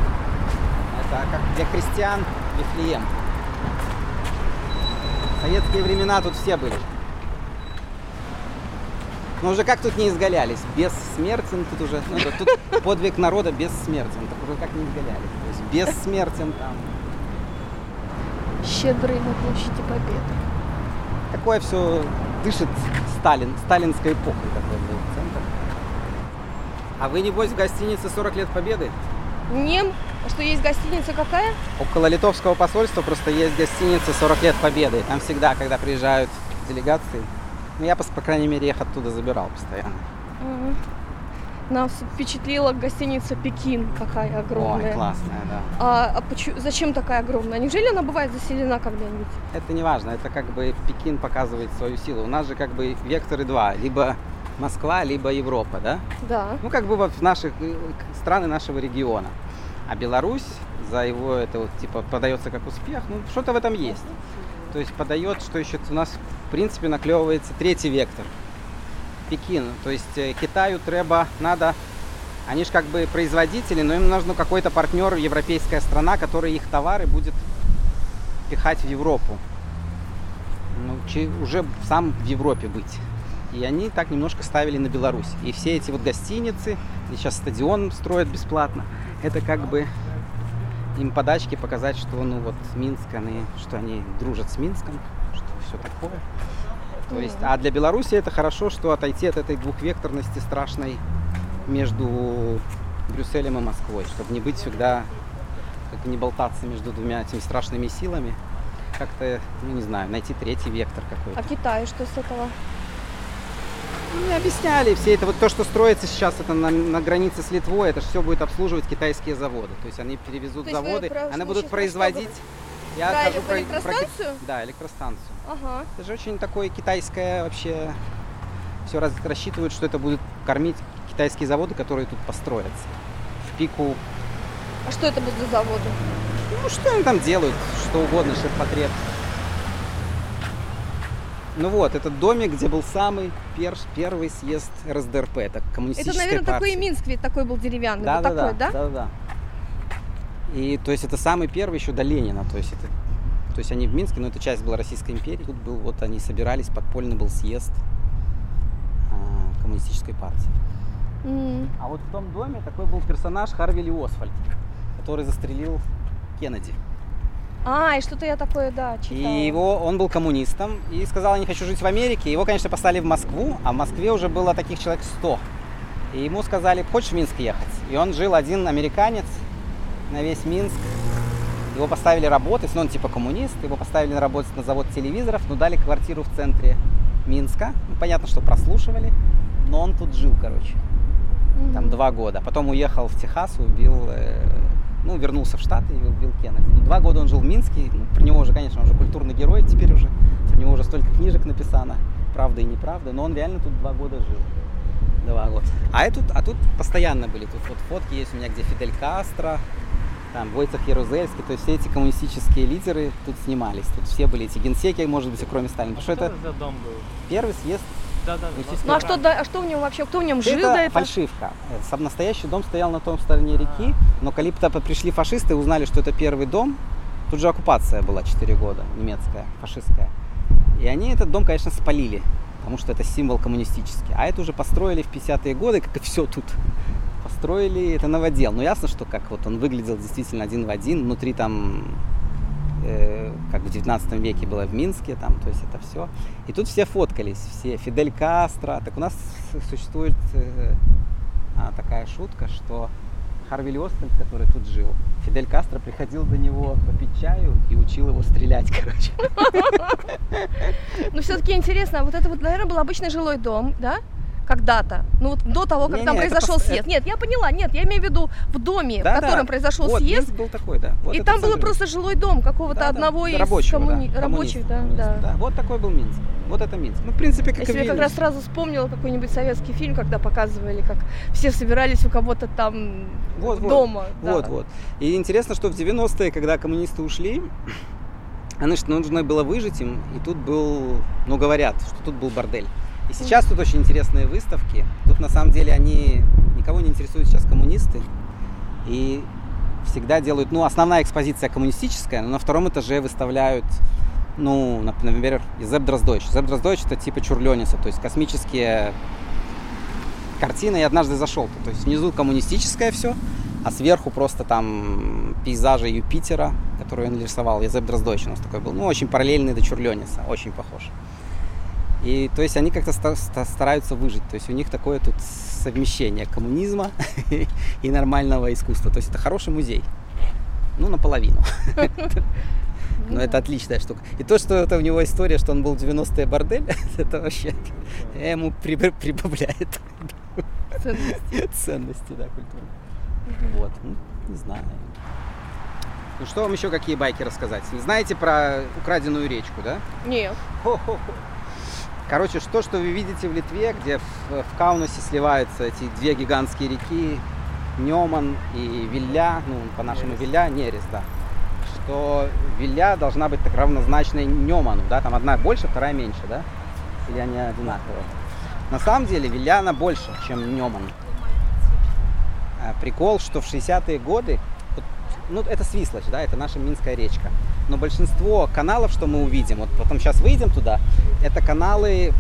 Это как для крестьян Вифлеем. В советские времена тут все были. Но уже как тут не изгалялись? Бессмертен тут уже. Ну, это, тут подвиг народа бессмертен. Так уже как не изгалялись. То есть бессмертен там. Щедрый на площади Победы. Такое все дышит Сталин, сталинской эпохой такой был центр. А вы, небось, в гостинице 40 лет Победы? Нем, а что есть гостиница какая? Около литовского посольства просто есть гостиница 40 лет Победы. Там всегда, когда приезжают делегации, ну я, по, по крайней мере, их оттуда забирал постоянно. Угу. Нас впечатлила гостиница Пекин, какая огромная. Ой, классная, да. А, а почему, зачем такая огромная? Неужели она бывает заселена когда-нибудь? Это не важно, это как бы Пекин показывает свою силу. У нас же как бы векторы два, либо Москва, либо Европа, да? Да. Ну, как бы в наших э, страны нашего региона. А Беларусь за его это вот типа подается как успех, ну что-то в этом есть. То есть подает, что еще у нас в принципе наклевывается третий вектор. Пекин. То есть э, Китаю треба, надо, они же как бы производители, но им нужен какой-то партнер, европейская страна, который их товары будет пихать в Европу. Ну, уже сам в Европе быть. И они так немножко ставили на Беларусь. И все эти вот гостиницы, и сейчас стадион строят бесплатно, это как бы им подачки показать, что ну вот Минск, они, что они дружат с Минском, что все такое. То есть, а для Беларуси это хорошо, что отойти от этой двухвекторности страшной между Брюсселем и Москвой, чтобы не быть всегда, как не болтаться между двумя этими страшными силами, как-то, ну не знаю, найти третий вектор какой-то. А Китай что с этого? Ну, Мне объясняли, все это вот то, что строится сейчас, это на, на границе с Литвой, это все будет обслуживать китайские заводы. То есть они перевезут То заводы, про- они будут производить. Я Про про- электростанцию? ки- Да, электростанцию. Ага. Это же очень такое китайское вообще. Все раз, рассчитывают, что это будет кормить китайские заводы, которые тут построятся. В пику. А что это будут за заводы? Ну, что они там делают? Что угодно, ширпотреб. Ну вот, этот домик, где был самый перш, первый съезд РСДРП, это Это, коммунистическая наверное, такой и партия. Минск ведь такой был деревянный. Да, вот да, такой, да, да, да. И то есть это самый первый еще до Ленина, то есть это, то есть они в Минске, но это часть была Российской империи. Тут был вот они собирались, подпольный был съезд а, коммунистической партии. М. А вот в том доме такой был персонаж Харвили Освальд, который застрелил Кеннеди. А, и что-то я такое, да, читала. И его, он был коммунистом и сказал, я не хочу жить в Америке. Его, конечно, послали в Москву, а в Москве уже было таких человек 100. И ему сказали, хочешь в Минск ехать? И он жил один американец на весь Минск. Его поставили работать, ну он типа коммунист, его поставили на работать на завод телевизоров, но дали квартиру в центре Минска. Ну, понятно, что прослушивали, но он тут жил, короче, Мгм. там два года. Потом уехал в Техас, убил, э, ну, вернулся в Штаты и убил Кеннеди. Ну, два года он жил в Минске, ну, про него уже, конечно, он уже культурный герой теперь уже. Про него уже столько книжек написано, правда и неправда, но он реально тут два года жил. Два года. А, и тут, а тут постоянно были, тут вот фотки есть у меня, где Фидель Кастро, там Войцех Ярузельский, то есть все эти коммунистические лидеры тут снимались. Тут все были эти генсеки, может быть, кроме Сталина. Потому что это за дом был? первый съезд Да-да. Естественно. Ну а что, да, а что в нем вообще, кто в нем жил это фальшивка. Э, Сам настоящий дом стоял на том стороне реки, но когда пришли фашисты и узнали, что это первый дом, тут же оккупация была 4 года, немецкая, фашистская. И они этот дом, конечно, спалили, потому что это символ коммунистический. А это уже построили в 50-е годы, как и все тут. Построили это новодел. Но ясно, что как вот он выглядел действительно один в один. Внутри там, э, как в 19 веке было в Минске, там, то есть это все. И тут все фоткались, все. Фидель Кастро. Так у нас существует э, а, такая шутка, что Харви Остельд, который тут жил, Фидель Кастро приходил до него попить чаю и учил его стрелять, короче. Ну все-таки интересно, а вот это вот, наверное, был обычный жилой дом, да? Когда-то. Ну вот до того, как Не-не, там это произошел пос- съезд. Нет, я поняла, нет, я имею в виду в доме, в Да-да. котором произошел вот, съезд. Был такой, да. Вот и это там центр просто жилой дом какого-то Да, да, одного из рабочего, коммуни- да, рабочих, да, коммуниста, да. Вот такой был Минск. Вот это Минск. Ну, в принципе, как Я себе как раз сразу вспомнила какой-нибудь советский фильм, когда показывали, как все собирались у кого-то там Вот, вот. дома. да. Вот, вот. И интересно, что в 90-е, когда коммунисты ушли, значит, нужно было выжить им, и тут был, ну, говорят, что тут был бордель. И сейчас тут очень интересные выставки. Тут, на самом деле, они никого не интересуют сейчас коммунисты. И всегда делают, ну, основная экспозиция коммунистическая, но на втором этаже выставляют, ну, например, Зеб Дроздойч. Зеб Дроздойч это типа Чурлениса, то есть космические картины. Я однажды зашел, то есть внизу коммунистическое все, а сверху просто там пейзажи Юпитера, которые он рисовал. Езеп Дроздойч у нас такой был, ну, очень параллельный до Чурлениса, очень похож. И то есть они как-то стараются выжить. То есть у них такое тут совмещение коммунизма и нормального искусства. То есть это хороший музей. Ну, наполовину. Но это отличная штука. И то, что это у него история, что он был 90-е бордель, это вообще ему прибавляет ценности. Ценности, да, культуры. Вот, ну, не знаю. Ну что вам еще какие байки рассказать? Знаете про украденную речку, да? Нет. Короче, что, что вы видите в Литве, где в, в Каунасе сливаются эти две гигантские реки, Неман и Вилля, ну, по-нашему Вилля, Нерес, да. Что Вилля должна быть так равнозначной Неману, да, там одна больше, вторая меньше, да? Или они одинаковые? На самом деле Вилля она больше, чем Неман. А, прикол, что в 60-е годы, ну, это Свислочь, да, это наша Минская речка но большинство каналов, что мы увидим, вот потом сейчас выйдем туда, это каналы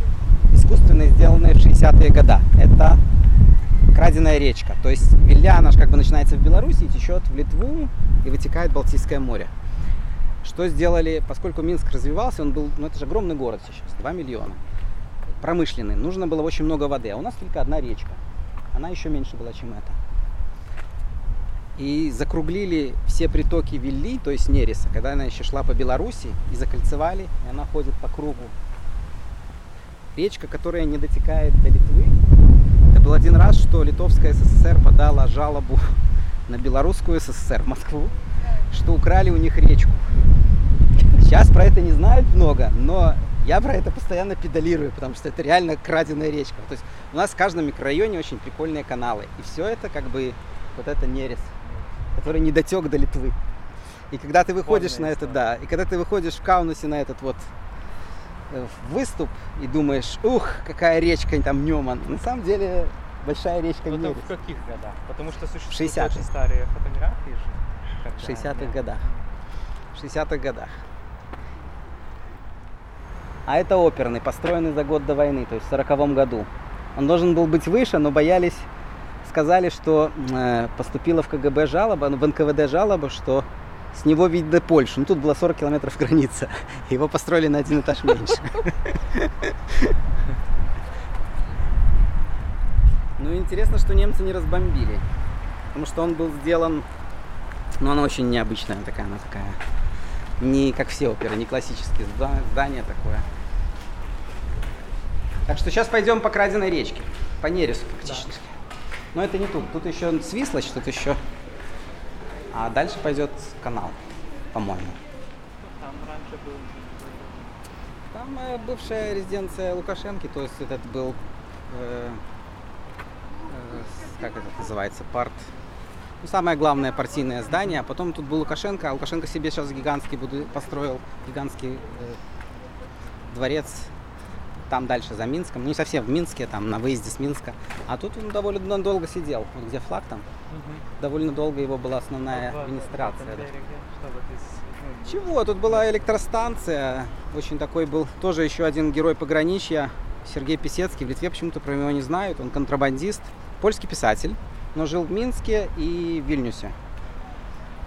искусственно сделанные в 60-е годы. Это краденая речка. То есть Вилья, же как бы начинается в Беларуси и течет в Литву и вытекает в Балтийское море. Что сделали, поскольку Минск развивался, он был, ну это же огромный город сейчас, 2 миллиона, промышленный, нужно было очень много воды, а у нас только одна речка. Она еще меньше была, чем это и закруглили все притоки Вилли, то есть Нереса, когда она еще шла по Беларуси, и закольцевали, и она ходит по кругу. Речка, которая не дотекает до Литвы, это был один раз, что Литовская СССР подала жалобу на Белорусскую СССР Москву, что украли у них речку. Сейчас про это не знают много, но я про это постоянно педалирую, потому что это реально краденая речка. То есть у нас в каждом микрорайоне очень прикольные каналы. И все это как бы вот это нерез который не дотек до Литвы. И когда ты выходишь Полная на это, да, и когда ты выходишь в Каунасе на этот вот э, выступ и думаешь, ух, какая речка там Неман, на самом деле большая речка не В каких годах? Потому что существуют очень старые фотографии же. В 60-х годах. В 60-х годах. А это оперный, построенный за год до войны, то есть в 40 году. Он должен был быть выше, но боялись сказали, что э, поступила в КГБ жалоба, ну, в НКВД жалоба, что с него видно Польшу. Ну, тут было 40 километров граница. Его построили на один этаж меньше. Ну, интересно, что немцы не разбомбили. Потому что он был сделан... Ну, она очень необычная такая, она такая... Не как все оперы, не классические здания такое. Так что сейчас пойдем по краденой речке. По Нересу фактически. Да. Но это не тут. Тут еще свислоч, тут еще. А дальше пойдет канал, по-моему. Там раньше был. Там э, бывшая резиденция Лукашенки, то есть этот был, э, э, как это называется, парт. Ну, самое главное партийное здание. А потом тут был Лукашенко, а Лукашенко себе сейчас гигантский буду, построил гигантский э, дворец там дальше за Минском, не совсем в Минске, там на выезде с Минска. А тут он довольно долго сидел, вот где флаг там. Угу. Довольно долго его была основная а администрация. Да. Ну, Чего? Тут была электростанция. Очень такой был тоже еще один герой пограничья, Сергей Писецкий. В Литве почему-то про него не знают. Он контрабандист, польский писатель, но жил в Минске и в Вильнюсе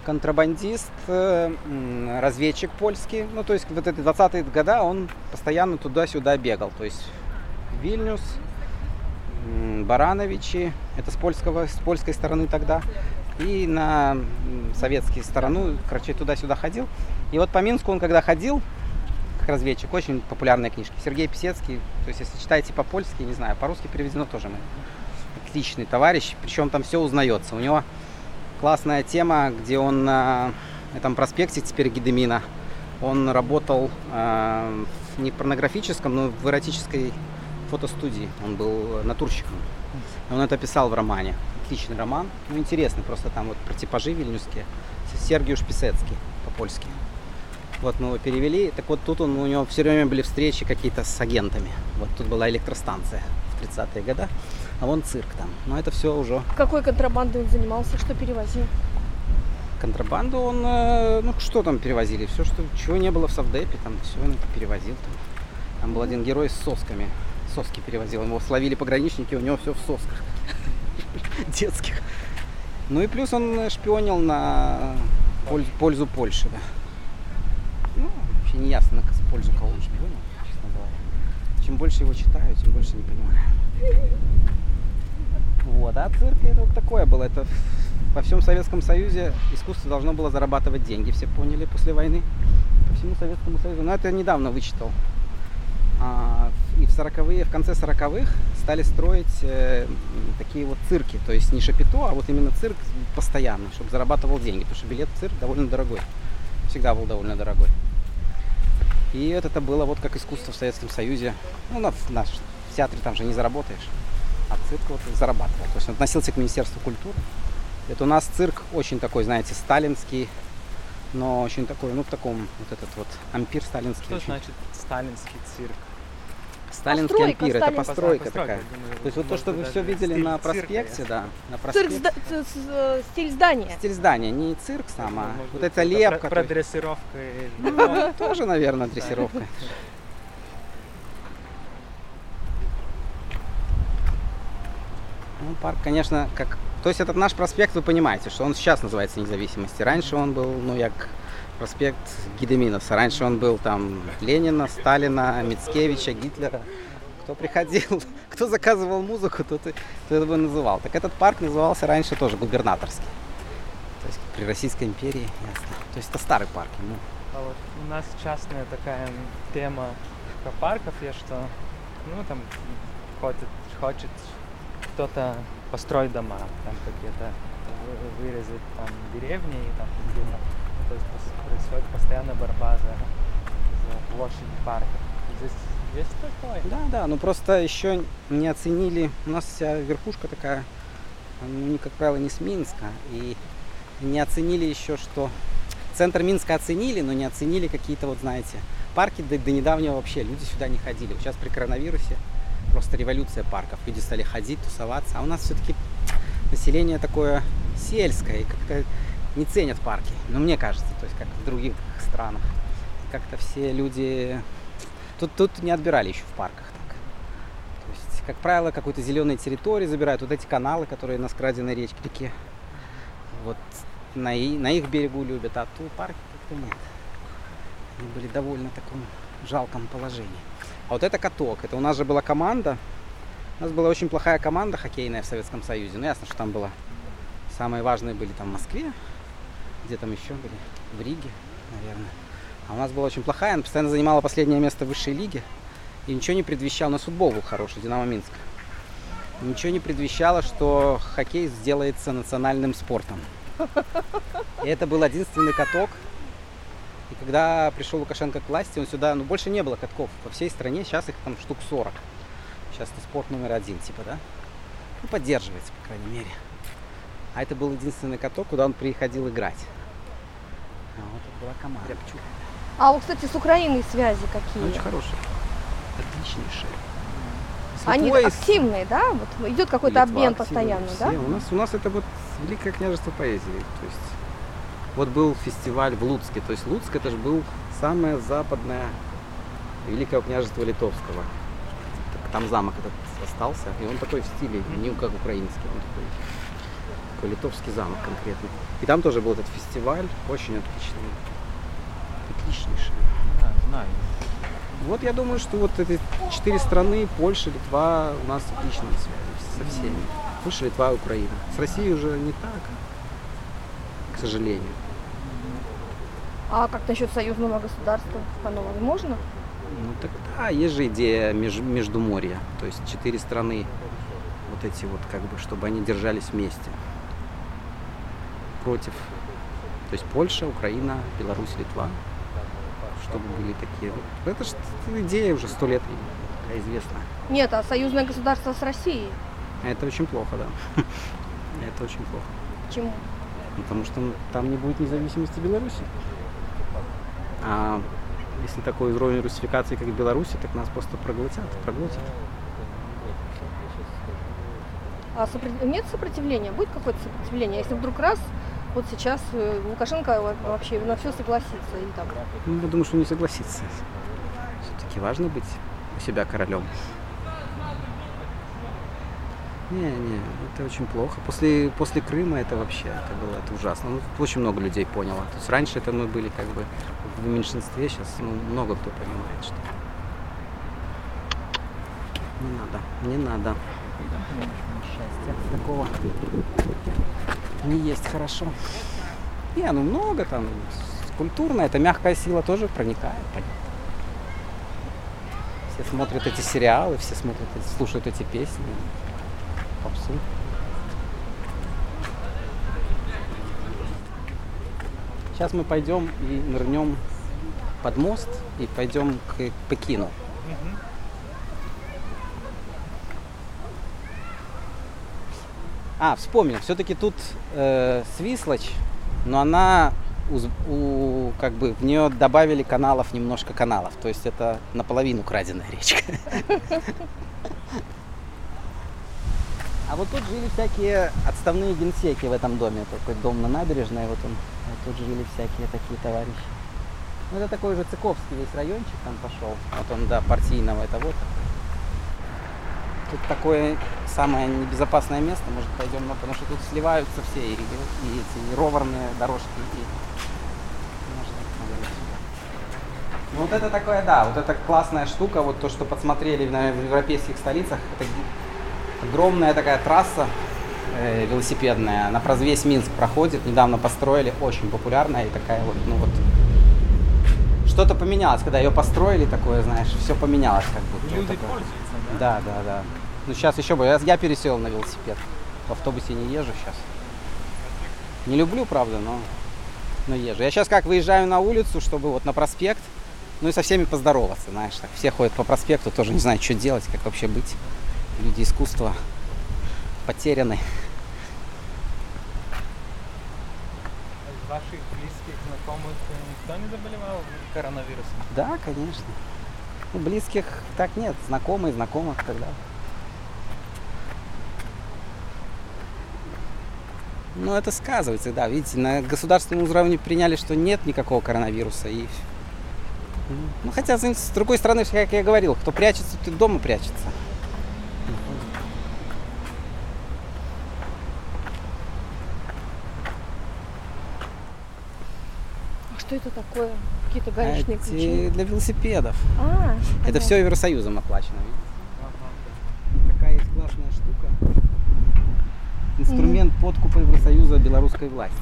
контрабандист, э, разведчик польский. Ну, то есть вот эти 20-е годы он постоянно туда-сюда бегал. То есть Вильнюс, Барановичи, это с, польского, с польской стороны тогда, и на советскую сторону, короче, туда-сюда ходил. И вот по Минску он когда ходил, как разведчик, очень популярные книжки. Сергей Писецкий, то есть если читаете по-польски, не знаю, по-русски переведено тоже мы. Отличный товарищ, причем там все узнается. У него классная тема, где он на этом проспекте теперь Гедемина, он работал э, не в порнографическом, но в эротической фотостудии. Он был натурщиком. Он это писал в романе. Отличный роман. Ну, интересный просто там вот про типажи вильнюсские. Сергиуш Писецкий по-польски. Вот мы его перевели. Так вот тут он, у него все время были встречи какие-то с агентами. Вот тут была электростанция в 30-е годы а вон цирк там. Но это все уже... Какой контрабандой он занимался, что перевозил? Контрабанду он, э, ну что там перевозили? Все, что, чего не было в Савдепе, там все он перевозил. Там, там был один герой с сосками. Соски перевозил. Его словили пограничники, у него все в сосках. Детских. Ну и плюс он шпионил на пользу, пользу Польши, да. Ну, вообще не ясно, на пользу кого он шпионил, честно говоря. Чем больше его читаю, тем больше не понимаю. Вот, а цирк это вот такое было. Это во всем Советском Союзе искусство должно было зарабатывать деньги, все поняли после войны. По всему Советскому Союзу. Но это я недавно вычитал. А, и в 40-е, в конце 40-х стали строить э, такие вот цирки. То есть не шапито, а вот именно цирк постоянно, чтобы зарабатывал деньги. Потому что билет в цирк довольно дорогой. Всегда был довольно дорогой. И это, это было вот как искусство в Советском Союзе. Ну, на, на, в театре там же не заработаешь. А цирк вот зарабатывал. То есть он относился к Министерству культуры. Это у нас цирк очень такой, знаете, сталинский, но очень такой, ну, в таком, вот этот вот ампир сталинский. Что очень. значит сталинский цирк? Сталинский Постройка, ампир, это сталинская. постройка Постройка, такая. думаю, То есть вот то, что вы все видели стиль на цирка проспекте, есть. да, на Цирк, проспекте. зда- ц- ц- э, стиль здания. Стиль здания, не цирк сам, а Может вот это лепка. Про, про есть- Ну, тоже, наверное, дрессировка. Ну, парк, конечно, как... То есть этот наш проспект, вы понимаете, что он сейчас называется независимости. Раньше он был, ну, як проспект Гидеминаса. Раньше он был там Ленина, Сталина, Мицкевича, Гитлера. Кто приходил, кто заказывал музыку, тот, кто его называл. Так этот парк назывался раньше тоже губернаторский. То есть как при Российской империи, ясно. То есть это старый парк. ему А вот у нас частная такая тема про парков есть, что ну там хочет, хочет кто-то построить дома, там какие-то вы- вырезать там деревни и там где-то. Ну, то есть происходит постоянная борьба за, за площадь парков. Здесь есть такое? Да, да, ну просто еще не оценили. У нас вся верхушка такая, ну, как правило, не с Минска. И не оценили еще, что центр Минска оценили, но не оценили какие-то, вот знаете, парки до, до недавнего вообще люди сюда не ходили. Сейчас при коронавирусе просто революция парков. Люди стали ходить, тусоваться. А у нас все-таки население такое сельское и как-то не ценят парки. Ну, мне кажется, то есть как в других странах. Как-то все люди Тут, тут не отбирали еще в парках так. То есть, как правило, какой-то зеленой территории забирают. Вот эти каналы, которые на скраденной речке, реке. Вот на, на их берегу любят, а тут парки как-то нет. Они были довольно в таком жалком положении. А вот это каток. Это у нас же была команда. У нас была очень плохая команда хоккейная в Советском Союзе. Ну, ясно, что там было. Самые важные были там в Москве. Где там еще были? В Риге, наверное. А у нас была очень плохая, она постоянно занимала последнее место в высшей лиге. И ничего не предвещало, у нас футбол был хороший, Динамо Минск. Ничего не предвещало, что хоккей сделается национальным спортом. И это был единственный каток. Когда пришел Лукашенко к власти, он сюда, ну больше не было катков. По всей стране сейчас их там штук 40. Сейчас это спорт номер один, типа, да? Ну, поддерживается, по крайней мере. А это был единственный каток, куда он приходил играть. А вот это была команда. А вот, кстати, с Украиной связи какие? Очень хорошие. Отличнейшие. Они с- активные, да? Вот идет какой-то обмен постоянно, да? У нас, у нас это вот Великое княжество поэзии. То есть вот был фестиваль в Луцке. То есть Луцк это же был самое западное Великого княжества Литовского. Там замок этот остался, и он такой в стиле, не как украинский, он такой, такой литовский замок конкретный. И там тоже был этот фестиваль, очень отличный, отличнейший. Да, знаю. Вот я думаю, что вот эти четыре страны, Польша, Литва, у нас отличные связи со всеми. Польша, Литва, Украина. С Россией уже не так, к сожалению. А как насчет союзного государства по-новому можно? Ну так да, есть же идея меж, Междуморья. То есть четыре страны, вот эти вот, как бы, чтобы они держались вместе. Против. То есть Польша, Украина, Беларусь, Литва. Чтобы были такие. вот. Это же идея уже сто лет такая известная. Нет, а союзное государство с Россией. Это очень плохо, да. Это очень плохо. Почему? Потому что там не будет независимости Беларуси. А если такой уровень русификации, как в Беларуси, так нас просто проглотят, проглотят. А нет сопротивления? Будет какое-то сопротивление? Если вдруг раз вот сейчас э, Лукашенко вообще на все согласится? Или там... Ну, я думаю, что не согласится. Все-таки важно быть у себя королем. Не, не, это очень плохо. После, после Крыма это вообще, это было это ужасно. Ну, очень много людей поняло. То есть раньше это мы были как бы в меньшинстве, сейчас ну, много кто понимает, что не надо, не надо. Счастья такого не есть хорошо. Не, ну много там. Культурно, это мягкая сила тоже проникает. Все смотрят эти сериалы, все смотрят, слушают эти песни попсу. Сейчас мы пойдем и нырнем под мост и пойдем к Пекину. А, вспомнил, все-таки тут э, Свислочь, но она у, у, как бы в нее добавили каналов немножко каналов, то есть это наполовину краденая речка. А вот тут жили всякие отставные генсеки в этом доме. Такой дом на набережной, вот он. Вот тут жили всякие такие товарищи. Ну, это такой уже Цыковский весь райончик там пошел. Вот он, да, партийного, это вот. Тут такое самое небезопасное место, может пойдем, но потому что тут сливаются все и, и эти и роварные дорожки, и ну, вот это такое, да, вот это классная штука, вот то, что подсмотрели наверное, в европейских столицах, это Огромная такая трасса э, велосипедная, она про весь Минск проходит, недавно построили, очень популярная и такая вот, ну вот, что-то поменялось, когда ее построили, такое, знаешь, все поменялось как будто. Люди вот пользуются, да? Да, да, да. Ну сейчас еще бы, я, я пересел на велосипед, в автобусе не езжу сейчас. Не люблю, правда, но, но езжу. Я сейчас как выезжаю на улицу, чтобы вот на проспект, ну и со всеми поздороваться, знаешь, так все ходят по проспекту, тоже не знают, что делать, как вообще быть люди искусства потеряны. Из ваших близких знакомых никто не заболевал коронавирусом? Да, конечно. Ну, близких так нет, знакомые, знакомых когда. Ну, это сказывается, да. Видите, на государственном уровне приняли, что нет никакого коронавируса. И... Ну, хотя, с другой стороны, как я говорил, кто прячется, тот дома прячется. Что это такое? Какие-то гаечные Эти ключи? для велосипедов. А, Это понятно. все Евросоюзом оплачено. видите? Такая есть классная штука. Инструмент подкупа Евросоюза белорусской власти.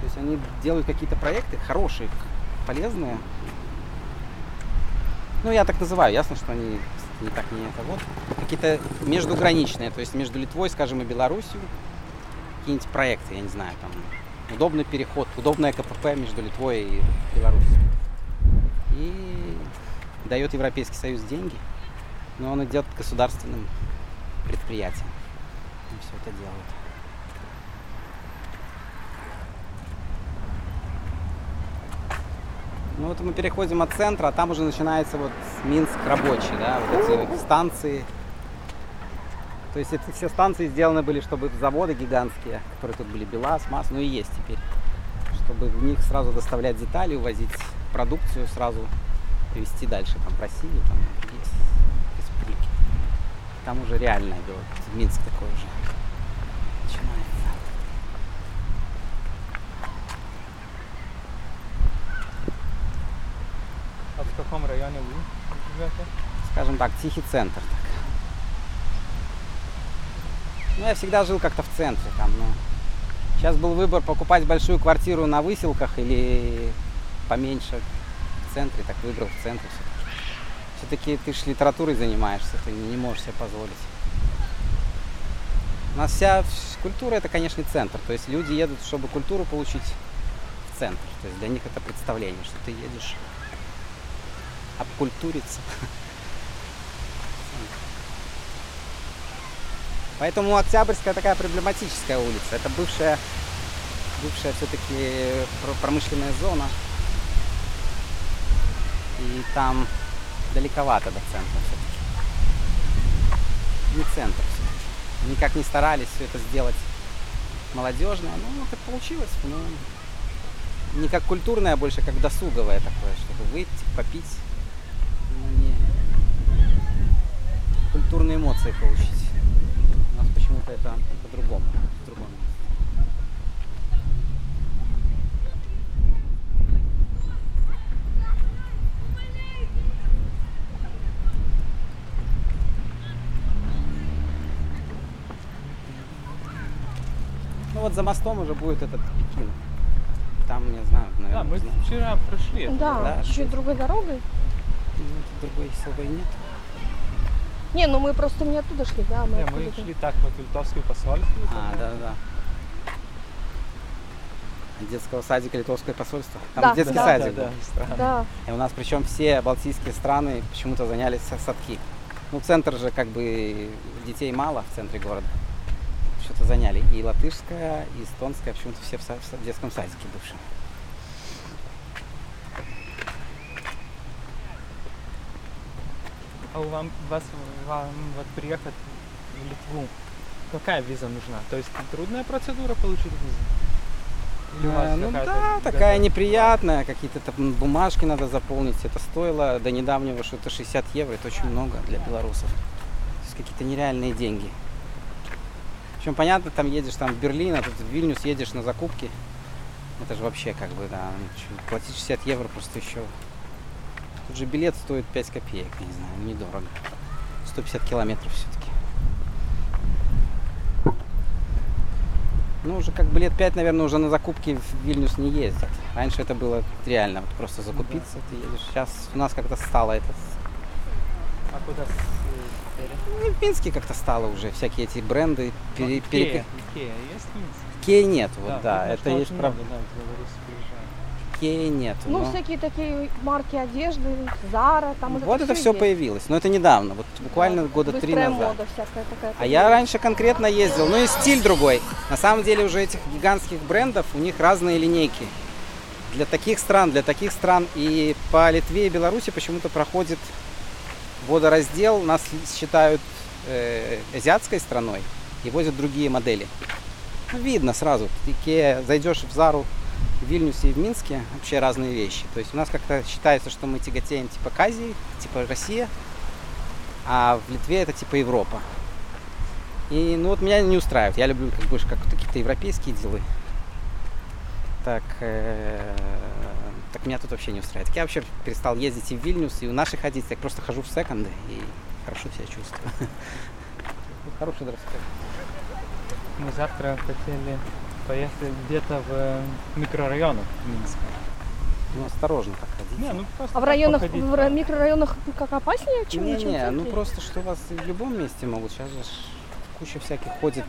То есть они делают какие-то проекты хорошие, полезные. Ну, я так называю, ясно, что они не так не это вот. Какие-то междуграничные, то есть между Литвой, скажем, и Белоруссией. Какие-нибудь проекты, я не знаю, там удобный переход, удобное КПП между Литвой и Беларусью. И дает Европейский Союз деньги, но он идет государственным предприятиям. И все это делают. Ну вот мы переходим от центра, а там уже начинается вот Минск рабочий, да, вот эти станции. То есть эти все станции сделаны были, чтобы заводы гигантские, которые тут были, БелАЗ, МАЗ, ну и есть теперь, чтобы в них сразу доставлять детали, увозить продукцию сразу, везти дальше там в Россию, там есть республики. Там уже реальное дело, Минск такой уже начинается. А в каком районе вы живете? скажем так, тихий центр. Так. Ну, я всегда жил как-то в центре там, но сейчас был выбор покупать большую квартиру на выселках или поменьше в центре, так выбрал в центре все-таки. ты же литературой занимаешься, ты не, можешь себе позволить. У нас вся культура это, конечно, центр. То есть люди едут, чтобы культуру получить в центр. То есть для них это представление, что ты едешь обкультуриться. Поэтому Октябрьская такая проблематическая улица. Это бывшая, бывшая все-таки промышленная зона. И там далековато до центра все-таки. Не центр все-таки. Никак не старались все это сделать молодежное. Ну, так получилось. Ну, не как культурное, а больше как досуговое такое, чтобы выйти, попить. Ну, не культурные эмоции получить. Почему-то это по-другому. по-другому. Ну вот за мостом уже будет этот. Там, не знаю, наверное, Да, мы знаю. вчера прошли. Да, Да, чуть-чуть другой дорогой. Ну, другой особой нет. Не, ну мы просто не оттуда шли, да, мы Не, мы шли так вот Литовское посольство. А, там, да, да. Детского садика Литовское посольство. Там Да, детский да, садик да, да, странно. Да, И у нас причем все балтийские страны почему-то занялись садки. Ну, центр же как бы детей мало в центре города. Что-то заняли. И латышская, и эстонская, почему-то все в, в детском садике бывшем. А у вам, вас, вам вот приехать в Литву, какая виза нужна? То есть трудная процедура получить визу? Или у вас Э, ну какая-то да, готовая? такая неприятная, какие-то там бумажки надо заполнить. Это стоило до недавнего что-то 60 евро, это очень много для белорусов. То есть какие-то нереальные деньги. Причем понятно, там едешь там в Берлин, а тут в Вильнюс едешь на закупки. Это же вообще как бы, да, платить 60 евро просто еще. Тут же билет стоит 5 копеек, я не знаю, недорого. 150 километров все-таки. Ну, уже как бы лет пять, наверное, уже на закупки в Вильнюс не ездят. Раньше это было реально, вот просто закупиться, ты едешь. Сейчас у нас как-то стало это... А куда э? Ну, в Минске как-то стало уже, всякие эти бренды пере, Вот пере- Икея, Икея есть в Минске? Икеи нет, вот да, видно, это есть правда. много, да, Икеи нет. ну но- всякие такие марки одежды, Зара, там вот это все есть. появилось, но это недавно, вот буквально Да, года три назад. мода всякая такая. А я раньше конкретно ездил, ну и стиль другой. На самом деле уже этих гигантских брендов, у них разные линейки. Для таких стран, для таких стран. И по Литве и Беларуси почему-то проходит водораздел. Нас считают э, азиатской страной и возят другие модели. Ну, видно сразу. Ты Икеа, зайдешь в Зару в Вильнюсе и в Минске, вообще разные вещи. То есть у нас как-то считается, что мы тяготеем типа к Азии, типа Россия, а в Литве это типа Европа. И ну вот меня не устраивает. Я люблю как больше как какие-то европейские дела. Так, э, так меня тут вообще не устраивает. Я вообще перестал ездить и в Вильнюс, и у наших ходить. Я просто хожу в секонды и хорошо себя чувствую. Хороший дресс-код. Мы завтра хотели поехать где-то в э, микрорайонах Минска. Ну, осторожно так ходить. Не, ну просто А в районах, походить, в да. микрорайонах как опаснее, чем, не, чем не, ну просто что вас и в любом месте могут. Сейчас же куча всяких ходит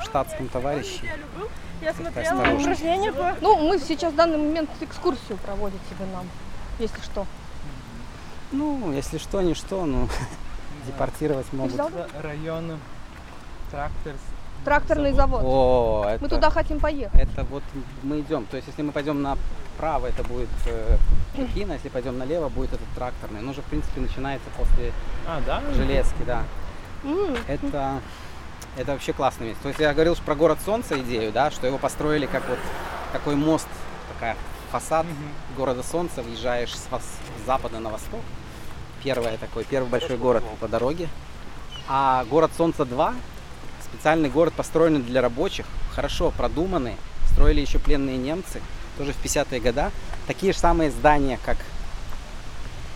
в штатском товарищи. Я смотрела по... Ну, мы сейчас в данный момент экскурсию проводите вы нам, если что. Ну, если что, не что, ну, депортировать могут. район трактор. Тракторный завод. О, это... Мы туда хотим поехать. Это вот мы идем. То есть, если мы пойдем направо, это будет э, Пекин, а если пойдем налево, будет этот тракторный. Он уже, в принципе, начинается после А, да? железки, да. Это, это вообще классное место. То есть я говорил про город Солнца идею, да, что его построили как вот такой мост, такая фасад города Солнца, въезжаешь с, с запада на восток. Первый такой, первый большой город по дороге. А город Солнца 2, специальный город, построенный для рабочих, хорошо продуманный, строили еще пленные немцы, тоже в 50-е годы. Такие же самые здания, как,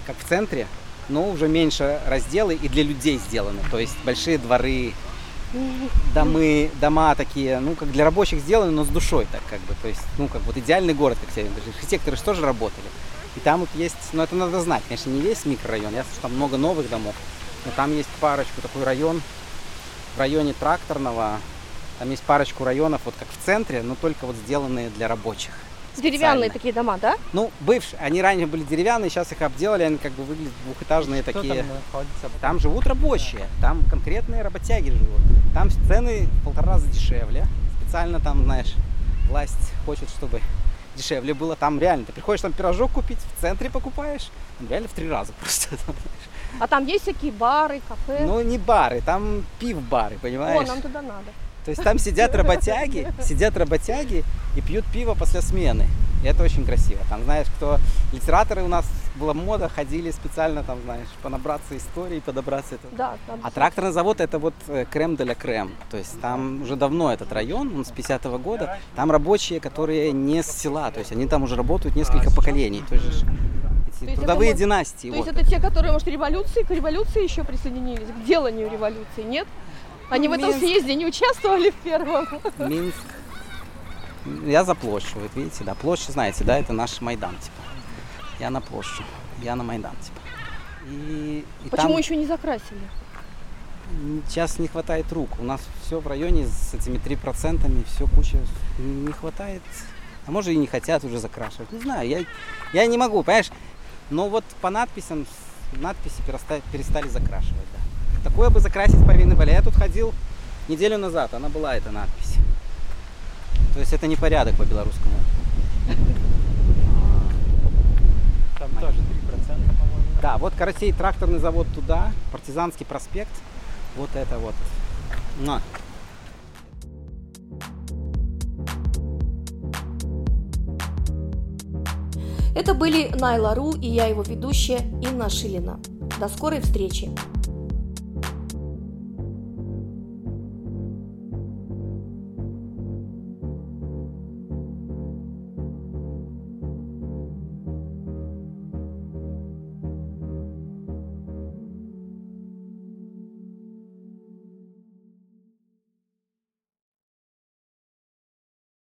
как в центре, но уже меньше разделы и для людей сделаны. То есть большие дворы, домы, дома такие, ну, как для рабочих сделаны, но с душой так как бы. То есть, ну, как вот идеальный город, как все. Архитекторы же тоже работали. И там вот есть, ну, это надо знать, конечно, не весь микрорайон, ясно, что там много новых домов, но там есть парочку, такой район, в районе Тракторного, там есть парочку районов, вот как в центре, но только вот сделанные для рабочих. Деревянные такие дома, да? Ну, бывшие, они ранее были деревянные, сейчас их обделали, они как бы выглядят двухэтажные Что такие. там находится? Там живут рабочие, там конкретные работяги живут. Там цены в полтора раза дешевле. Специально там, знаешь, власть хочет, чтобы дешевле было. Там реально, ты приходишь там пирожок купить, в центре покупаешь, там реально в три раза просто. Там. А там есть всякие бары, кафе. Ну, не бары, там пив-бары, О, понимаешь? нам туда надо. То есть там сидят работяги, сидят работяги и пьют пиво после смены. И это очень красиво. Там, знаешь, кто литераторы у нас была мода, ходили специально там, знаешь, понабраться истории, подобраться это. Да, а тракторный завод это вот э, крем де ля крем. То есть там уже давно этот район, он с 50-го года. Там рабочие, которые не с села, то есть они там уже работают несколько поколений. То есть эти трудовые это, династии. То вот. есть это те, которые, может, революции, к революции еще присоединились, к деланию революции, нет? Они ну, в этом Минск... съезде не участвовали в первом? Минск я за площадь, вот видите, да, площадь, знаете, да, это наш Майдан, типа. Я на площадь, я на Майдан, типа. И, и Почему там... еще не закрасили? Сейчас не хватает рук. У нас все в районе с этими три процентами, все куча не хватает. А может и не хотят уже закрашивать. Не знаю, я, я не могу, понимаешь? Но вот по надписям, надписи перестали, перестали закрашивать, да. Такое бы закрасить повинны были. Я тут ходил неделю назад, она была эта надпись. То есть это не порядок по белорусскому. Там тоже 3%, по-моему. Да, вот Карасей тракторный завод туда, Партизанский проспект. Вот это вот. На. Это были Найла Ру и я его ведущая Инна Шилина. До скорой встречи!